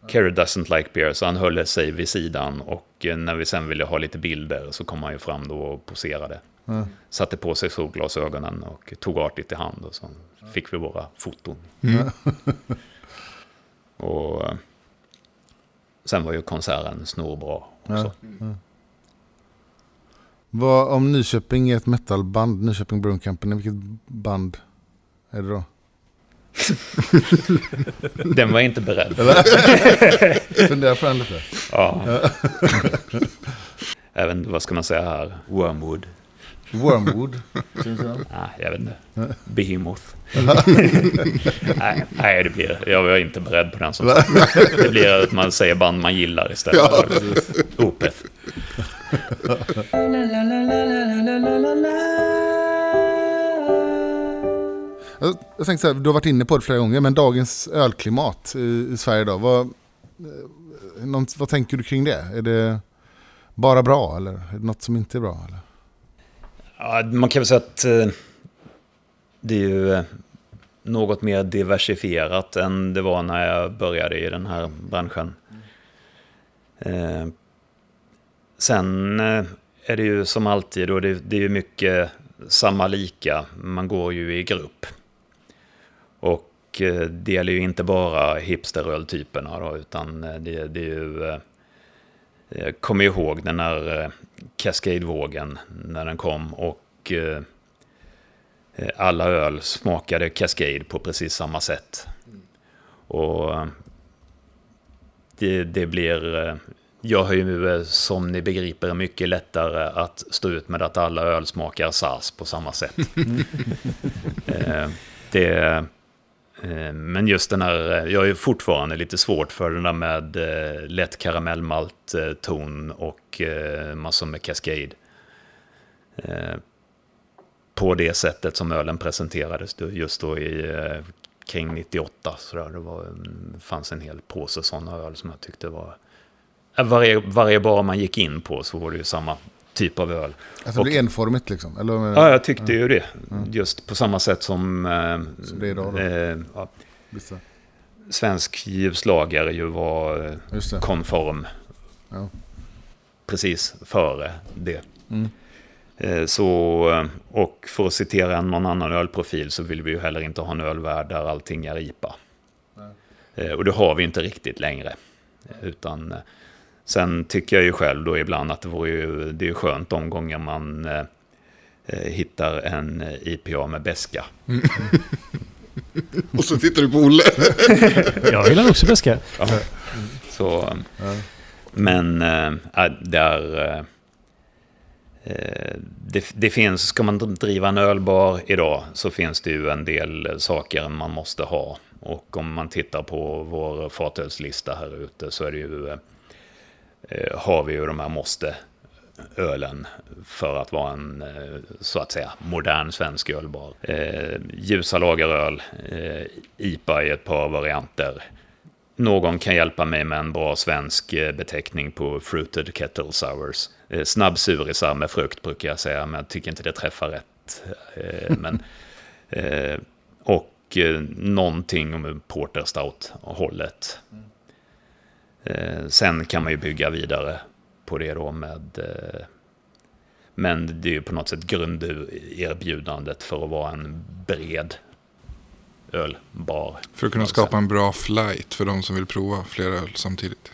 Speaker 2: Kerry doesn't like beer, så han höll sig vid sidan. Och eh, när vi sen ville ha lite bilder så kom han ju fram då och poserade.
Speaker 1: Ja.
Speaker 2: Satte på sig solglasögonen och tog artigt i hand och så fick vi våra foton. och eh, sen var ju konserten snorbra också.
Speaker 1: Ja. Vad, om Nyköping är ett metalband, Nyköping Brewing Company, vilket band är det då?
Speaker 2: Den var inte beredd.
Speaker 1: Fundera på den lite.
Speaker 2: Ja. Även, vad ska man säga här? Wormwood.
Speaker 1: Wormwood.
Speaker 2: Nej, jag vet inte. Behemoth. nej, nej, det blir... Jag var inte beredd på den som sagt. Det blir att man säger band man gillar istället.
Speaker 4: Ja.
Speaker 2: Opeth.
Speaker 1: Jag, tänkte så här, du har varit inne på det flera gånger, men dagens ölklimat i, i Sverige idag, vad, eh, någon, vad tänker du kring det? Är det bara bra eller är det något som inte är bra? Eller?
Speaker 2: Ja, man kan väl säga att eh, det är ju eh, något mer diversifierat än det var när jag började i den här branschen. Eh, sen är det ju som alltid, och det, är ju mycket samma lika, man går ju i grupp. Och det gäller ju inte bara hipsteröltyperna då, utan det, det är ju... Jag kommer ihåg den här Cascade-vågen när den kom och eh, alla öl smakade Cascade på precis samma sätt. Och eh, det, det blir... eh, Jag har ju eh, som ni begriper mycket lättare att stå ut med att alla öl smakar SAS på samma sätt. Eh, det, Eh, men just den här, eh, jag är fortfarande lite svårt för den där med eh, lätt karamellmalt ton och massor med Cascade. På det sättet som ölen presenterades just då i kring 98. Så där, det var, mm, fanns en hel påse sådana öl som jag tyckte var... Varje, varje bar man gick in på så var det ju samma typ av öl.
Speaker 1: Alltså det blir enformigt liksom? Eller,
Speaker 2: Ja, jag tyckte ju det. Just på samma sätt som... Eh,
Speaker 1: Som det är idag då.
Speaker 2: eh, ja, svensk ljuslager ju var eh, konform
Speaker 1: Ja.
Speaker 2: precis före det.
Speaker 1: Mm.
Speaker 2: Eh, Så, eh, och för att citera någon annan ölprofil så vill vi ju heller inte ha en ölvärld där allting är IPA. Eh, Och det har vi inte riktigt längre. Utan, sen tycker jag ju själv då ibland att det, vore ju, det är skönt de gånger man eh, eh, hittar en eh, IPA med beska.
Speaker 4: Och så tittar du på Olle.
Speaker 3: Jag gillar också beska.
Speaker 2: Så, Men äh, det är... eh, eh, det, det finns, ska man driva en ölbar idag så finns det ju en del saker man måste ha. Och om man tittar på vår fatölslista här ute så är det ju, eh, eh, har vi ju de här måste ölen för att vara en, eh, så att säga, modern svensk ölbar. Eh, ljusa lageröl, eh, IPA i ett par varianter. Någon kan hjälpa mig med en bra svensk eh, beteckning på fruited kettle sours. Eh, Snabbsurisar med frukt brukar jag säga, men jag tycker inte det träffar rätt. Eh, Men, eh, och eh, någonting om porter stout-hållet. Eh, Sen kan man ju bygga vidare på det då med... eh, Men det är ju på något sätt grunderbjudandet för att vara en bred ölbar.
Speaker 4: För att kunna skapa en bra flight för de som vill prova flera öl samtidigt.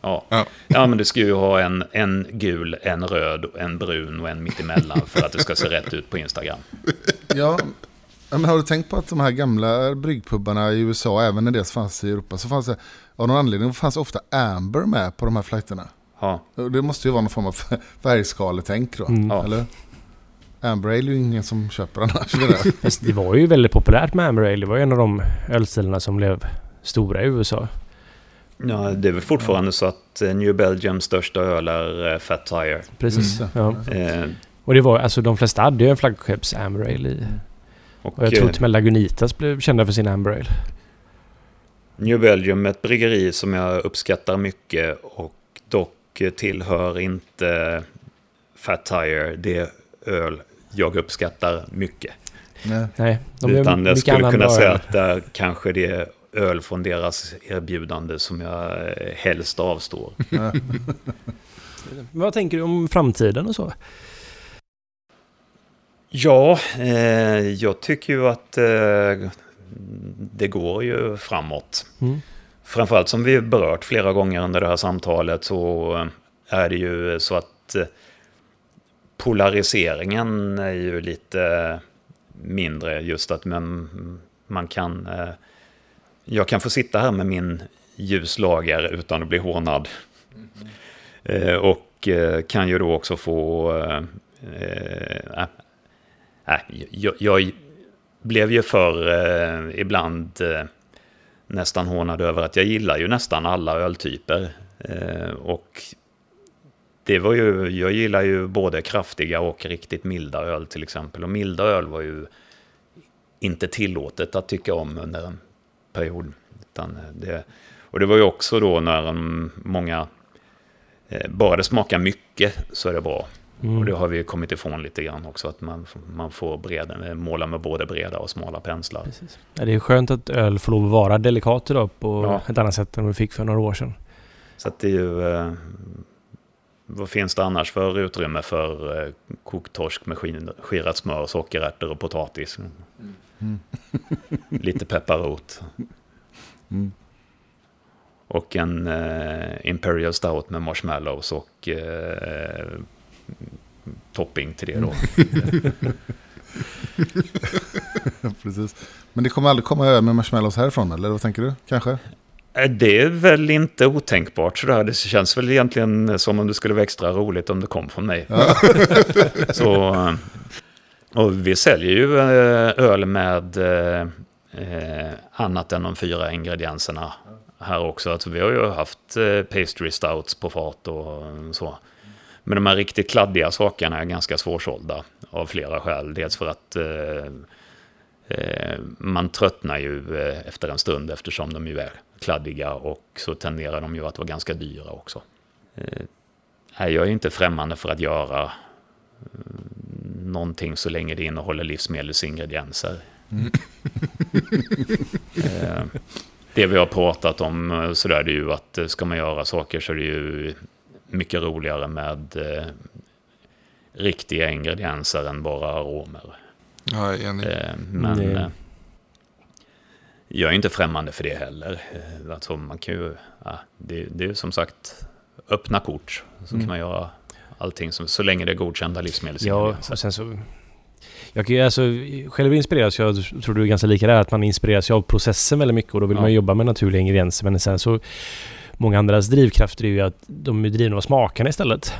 Speaker 2: Ja.
Speaker 4: Ja.
Speaker 2: ja, men du ska ju ha en, en gul, en röd, en brun och en mittemellan för att det ska se rätt ut på Instagram.
Speaker 1: Ja, men har du tänkt på att de här gamla bryggpubbarna i USA, även när det fanns i Europa, så fanns det av någon anledning fanns ofta Amber med på de här flighterna.
Speaker 2: Ja,
Speaker 1: Det måste ju vara någon form av färgskaletänk då,
Speaker 3: Mm.
Speaker 2: Ja.
Speaker 1: eller? Amber Ale är ju ingen som köper annars.
Speaker 3: Fast det var ju väldigt populärt med Amber Ale. Det var ju en av de ölstilarna som blev stora i USA.
Speaker 2: ja det är väl fortfarande så att eh, New Belgiums största öl är eh, Fat Tire.
Speaker 3: Precis.
Speaker 1: Mm.
Speaker 3: Ja.
Speaker 2: Eh,
Speaker 3: Och det var, alltså de flesta hade ju en flaggskepps Amber Ale i.
Speaker 2: och
Speaker 3: Och jag tror
Speaker 2: eh,
Speaker 3: till och med Lagunitas blev kända för sin Amber Ale.
Speaker 2: New Belgium är ett bryggeri som jag uppskattar mycket och dock tillhör inte Fat Tire det öl jag uppskattar mycket.
Speaker 1: Nej.
Speaker 3: Nej, de
Speaker 2: Utan jag skulle kunna
Speaker 3: bra
Speaker 2: säga att där kanske det är öl från deras erbjudande som jag eh, helst avstår.
Speaker 3: Vad tänker du om framtiden och så?
Speaker 2: Ja, eh, jag tycker ju att eh, det går ju framåt.
Speaker 3: Mm.
Speaker 2: Framförallt som vi berört flera gånger under det här samtalet så är det ju så att eh, polariseringen är ju lite mindre. Just att man, man kan... Eh, jag kan få sitta här med min ljuslager utan att bli hånad. Eh, och eh, kan ju då också få... Äh, jag, jag blev ju för eh, ibland eh, nästan hånad över att jag gillar ju nästan alla öltyper. Eh, och det var ju, jag gillar ju både kraftiga och riktigt milda öl till exempel. Och milda öl var ju inte tillåtet att tycka om under en period. Utan eh, det, och det var ju också då när många, eh, bara det smakar mycket så är det bra.
Speaker 3: Mm.
Speaker 2: Och det har vi kommit ifrån lite grann också, att man, man får breda, måla med både breda och smala penslar.
Speaker 3: Precis. Ja, det är skönt att öl får lov att vara delikat idag på
Speaker 2: Ja.
Speaker 3: ett annat sätt än vi fick för några år sedan.
Speaker 2: Så att det är ju... Eh, vad finns det annars för utrymme för eh, kokt torsk med skin- skirat smör, sockerärtor och potatis?
Speaker 1: Mm.
Speaker 2: Lite pepparrot.
Speaker 1: Mm.
Speaker 2: Och en eh, Imperial Stout med marshmallows och eh, topping till det då.
Speaker 1: Precis. Men det kommer aldrig komma öl med marshmallows härifrån, eller vad tänker du? Kanske?
Speaker 2: Eh, Det är väl inte otänkbart sådär. Det känns väl egentligen som om det skulle vara extra roligt om det kom från mig. Så, eh, och vi säljer ju eh, öl med eh, annat än de fyra ingredienserna här också. Alltså, vi har ju haft pastry stouts på fat och så. Men de här riktigt kladdiga sakerna är ganska svårsålda av flera skäl. Dels för att eh, eh, man tröttnar ju eh, efter en stund eftersom de ju är kladdiga och så tenderar de ju att vara ganska dyra också. Jag är inte främmande för att göra eh, någonting så länge det innehåller livsmedelsingredienser. eh, det vi har pratat om eh, så där, det är ju att ska man göra saker så är det ju mycket roligare med eh, riktiga ingredienser än bara aromer.
Speaker 4: Ja, jag är enig.
Speaker 2: Eh, men
Speaker 3: Det-
Speaker 2: eh, jag är inte främmande för det heller. Eh, Alltså man kan ju, ja, det, det är som sagt öppna kort. Så
Speaker 3: Mm.
Speaker 2: kan man göra allting som, så länge det är godkända
Speaker 3: Ja,
Speaker 2: livsmedelsingredienser.
Speaker 3: och sen så... Jag kan ju alltså, själv inspireras jag, tror du är ganska lika där, att man inspireras av processen väldigt mycket och då vill
Speaker 2: Ja.
Speaker 3: man jobba med naturliga ingredienser. Men sen så, många andras drivkrafter är ju att de är drivna av smakerna istället.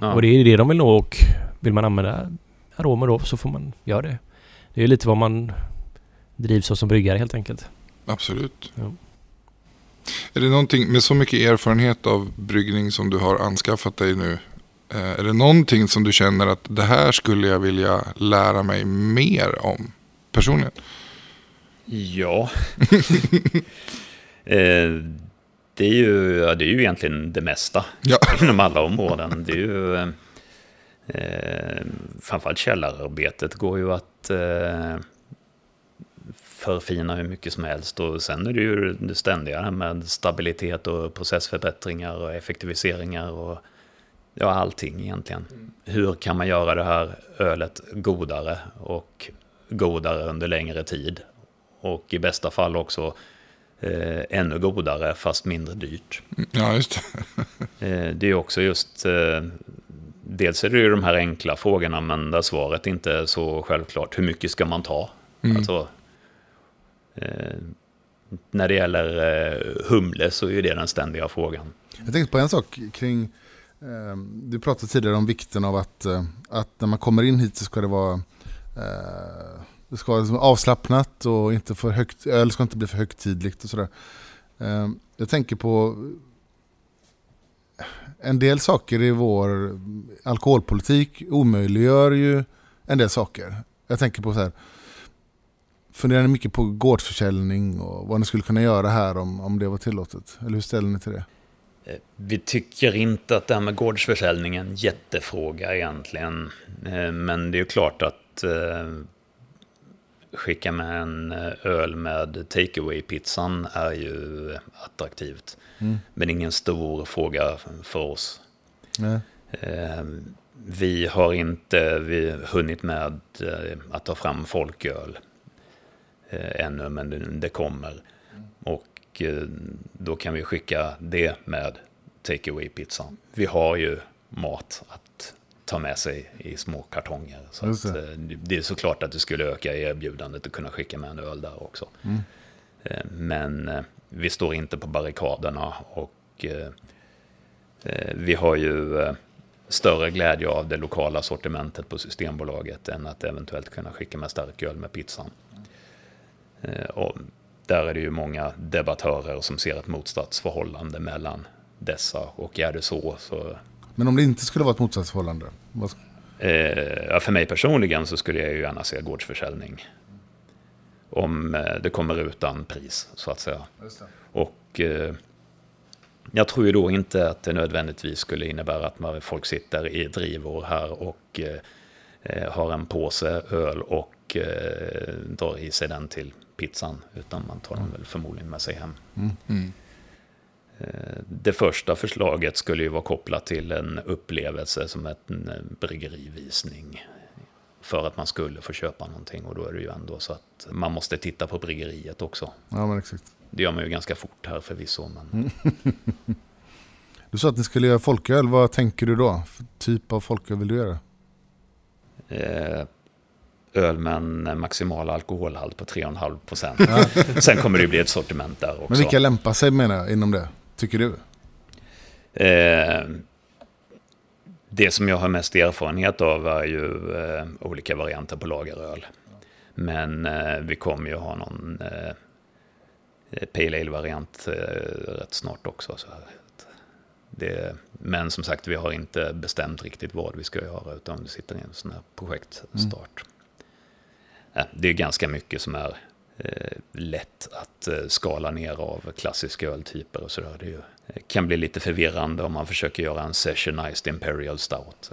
Speaker 2: Ja.
Speaker 3: Och det är ju det de vill nå och vill man använda aromer då så får man göra det. Det är ju lite vad man drivs av som bryggare helt enkelt.
Speaker 4: Absolut.
Speaker 3: Ja.
Speaker 4: Är det någonting med så mycket erfarenhet av bryggning som du har anskaffat dig nu? eh, Är det någonting som du känner att det här skulle jag vilja lära mig mer om personligen?
Speaker 2: Ja. eh, det, är ju, ja, det är ju egentligen det mesta
Speaker 4: Ja.
Speaker 2: inom alla områden. Det är ju, eh, framförallt källararbetet går ju att eh, förfina hur mycket som helst. Och sen är det ju det ständiga med stabilitet och processförbättringar och effektiviseringar och ja, allting egentligen. Hur kan man göra det här ölet godare och godare under längre tid? Och i bästa fall också eh, ännu godare fast mindre dyrt.
Speaker 4: Ja, just det.
Speaker 2: Eh, det är också just, eh, dels är det ju de här enkla frågorna men där svaret inte är så självklart. Hur mycket ska man ta?
Speaker 4: Mm.
Speaker 2: Alltså, eh, när det gäller eh, humle så är det den ständiga frågan.
Speaker 1: Jag tänkte på en sak kring, eh, du pratade tidigare om vikten av att, eh, att när man kommer in hit så ska det vara eh, det ska vara liksom avslappnat och inte för högt, öl ska inte bli för högtidligt och sådär. Ehm, jag tänker på en del saker i vår alkoholpolitik omöjliggör ju en del saker. Jag tänker på så här, funderar ni mycket på gårdsförsäljning och vad ni skulle kunna göra här om, om det var tillåtet? Eller hur ställer ni till det?
Speaker 2: Eh, vi tycker inte att det här med gårdsförsäljning är en jättefråga egentligen. Eh, men det är ju klart att eh, skicka med en eh, öl med takeaway-pizzan är ju attraktivt.
Speaker 1: Mm.
Speaker 2: Men ingen stor fråga för oss.
Speaker 1: Nej.
Speaker 2: Eh, Vi har inte vi hunnit med eh, att ta fram folköl eh, ännu, men det, kommer. Och då kan vi skicka det med takeaway pizzan. Vi har ju mat att ta med sig i små kartonger. Så
Speaker 1: Just
Speaker 2: att,
Speaker 1: det.
Speaker 2: eh, det är såklart att det skulle öka erbjudandet att kunna skicka med en öl där också.
Speaker 1: Mm.
Speaker 2: Eh, Men eh, vi står inte på barrikaderna och vi har ju större glädje av det lokala sortimentet på Systembolaget än att eventuellt kunna skicka med starköl med pizzan. Och där är det ju många debattörer som ser ett motsatsförhållande mellan dessa och är det så så
Speaker 1: Men om det inte skulle vara ett motsatsförhållande? Vad,
Speaker 2: Eh, för mig personligen så skulle jag ju gärna se gårdsförsäljning. Om eh, det kommer utan pris, så att säga. Och eh, jag tror ju då inte att det nödvändigtvis skulle innebära att man, folk sitter i drivor här och eh, eh, har en påse öl och eh, drar i sig den till pizzan. Utan man tar den väl förmodligen med sig hem.
Speaker 4: Mm.
Speaker 2: Eh, Det första förslaget skulle ju vara kopplat till en upplevelse som en eh, bryggerivisning. För att man skulle få köpa någonting och då är det ju ändå så att man måste titta på bryggeriet också.
Speaker 1: ja, men exakt.
Speaker 2: Det gör man ju ganska fort här förvisso. Men
Speaker 1: Du sa att ni skulle göra folköl. Vad tänker du då? För typ av folköl vill du göra?
Speaker 2: eh, öl med en maximal alkoholhalt på 3,5 procent. Sen kommer det ju bli ett sortiment där också.
Speaker 1: Men vilka lämpar sig menar jag inom det? Tycker du?
Speaker 2: Eh, det som jag har mest erfarenhet av är ju eh, olika varianter på lageröl. Men eh, vi kommer ju ha någon eh, Pale Ale-variant eh, rätt snart också. Så. Det, men som sagt, vi har inte bestämt riktigt vad vi ska göra, utan vi sitter i en sån här projektstart. Eh, det är ganska mycket som är eh, lätt att eh, skala ner av klassiska öltyper och sådär. Det ju, eh, kan bli lite förvirrande om man försöker göra en sessionized imperial stout.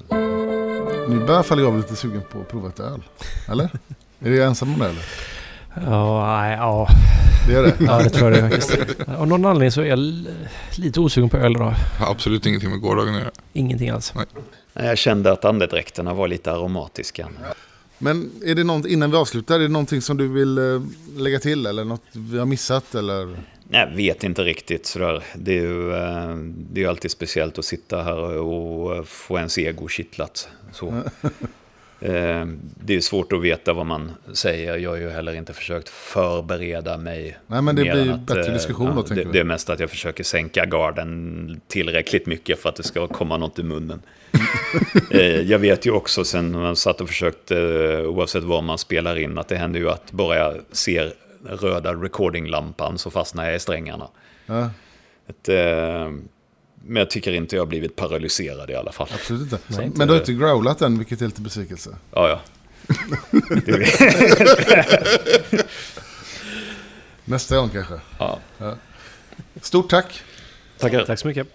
Speaker 1: Nu börjar falla jag lite sugen på att prova ett öl. Eller? är du ensam om det eller?
Speaker 3: Ja, nej, ja.
Speaker 1: Det är det?
Speaker 3: ja, det tror jag det faktiskt. Av någon anledning så är jag lite osugen på öl idag.
Speaker 4: Absolut ingenting med gårdagen att göra.
Speaker 3: Ingenting alls.
Speaker 2: Nej, Jag kände att andedräkterna var lite aromatiska.
Speaker 1: Men är det något, innan vi avslutar, är det någonting som du vill eh, lägga till? Eller något vi har missat? Eller?
Speaker 2: Jag vet inte riktigt sådär. Det är ju eh, det är alltid speciellt att sitta här och få ens ego kittlat. Så. Eh, Det är svårt att veta vad man säger. Jag har ju heller inte försökt förbereda mig.
Speaker 1: Nej, men det blir
Speaker 2: att,
Speaker 1: bättre
Speaker 2: eh,
Speaker 1: diskussion då, tänker
Speaker 2: det, det är mest att jag försöker sänka garden tillräckligt mycket för att det ska komma något i munnen. Eh, Jag vet ju också sen när man satt och försökte, oavsett vad man spelar in, att det händer ju att bara jag ser röda recordinglampan så fastnar jag i strängarna.
Speaker 1: Ja,
Speaker 2: Ett, men jag tycker inte jag har blivit paralyserad i alla fall.
Speaker 1: absolut inte.
Speaker 3: Nej, inte
Speaker 1: Men du har inte growlat än, vilket är lite besvikelse.
Speaker 2: Ja, ja.
Speaker 1: Nästa gång kanske.
Speaker 2: ja.
Speaker 1: Stort tack!
Speaker 2: Tackar.
Speaker 3: Tack så mycket.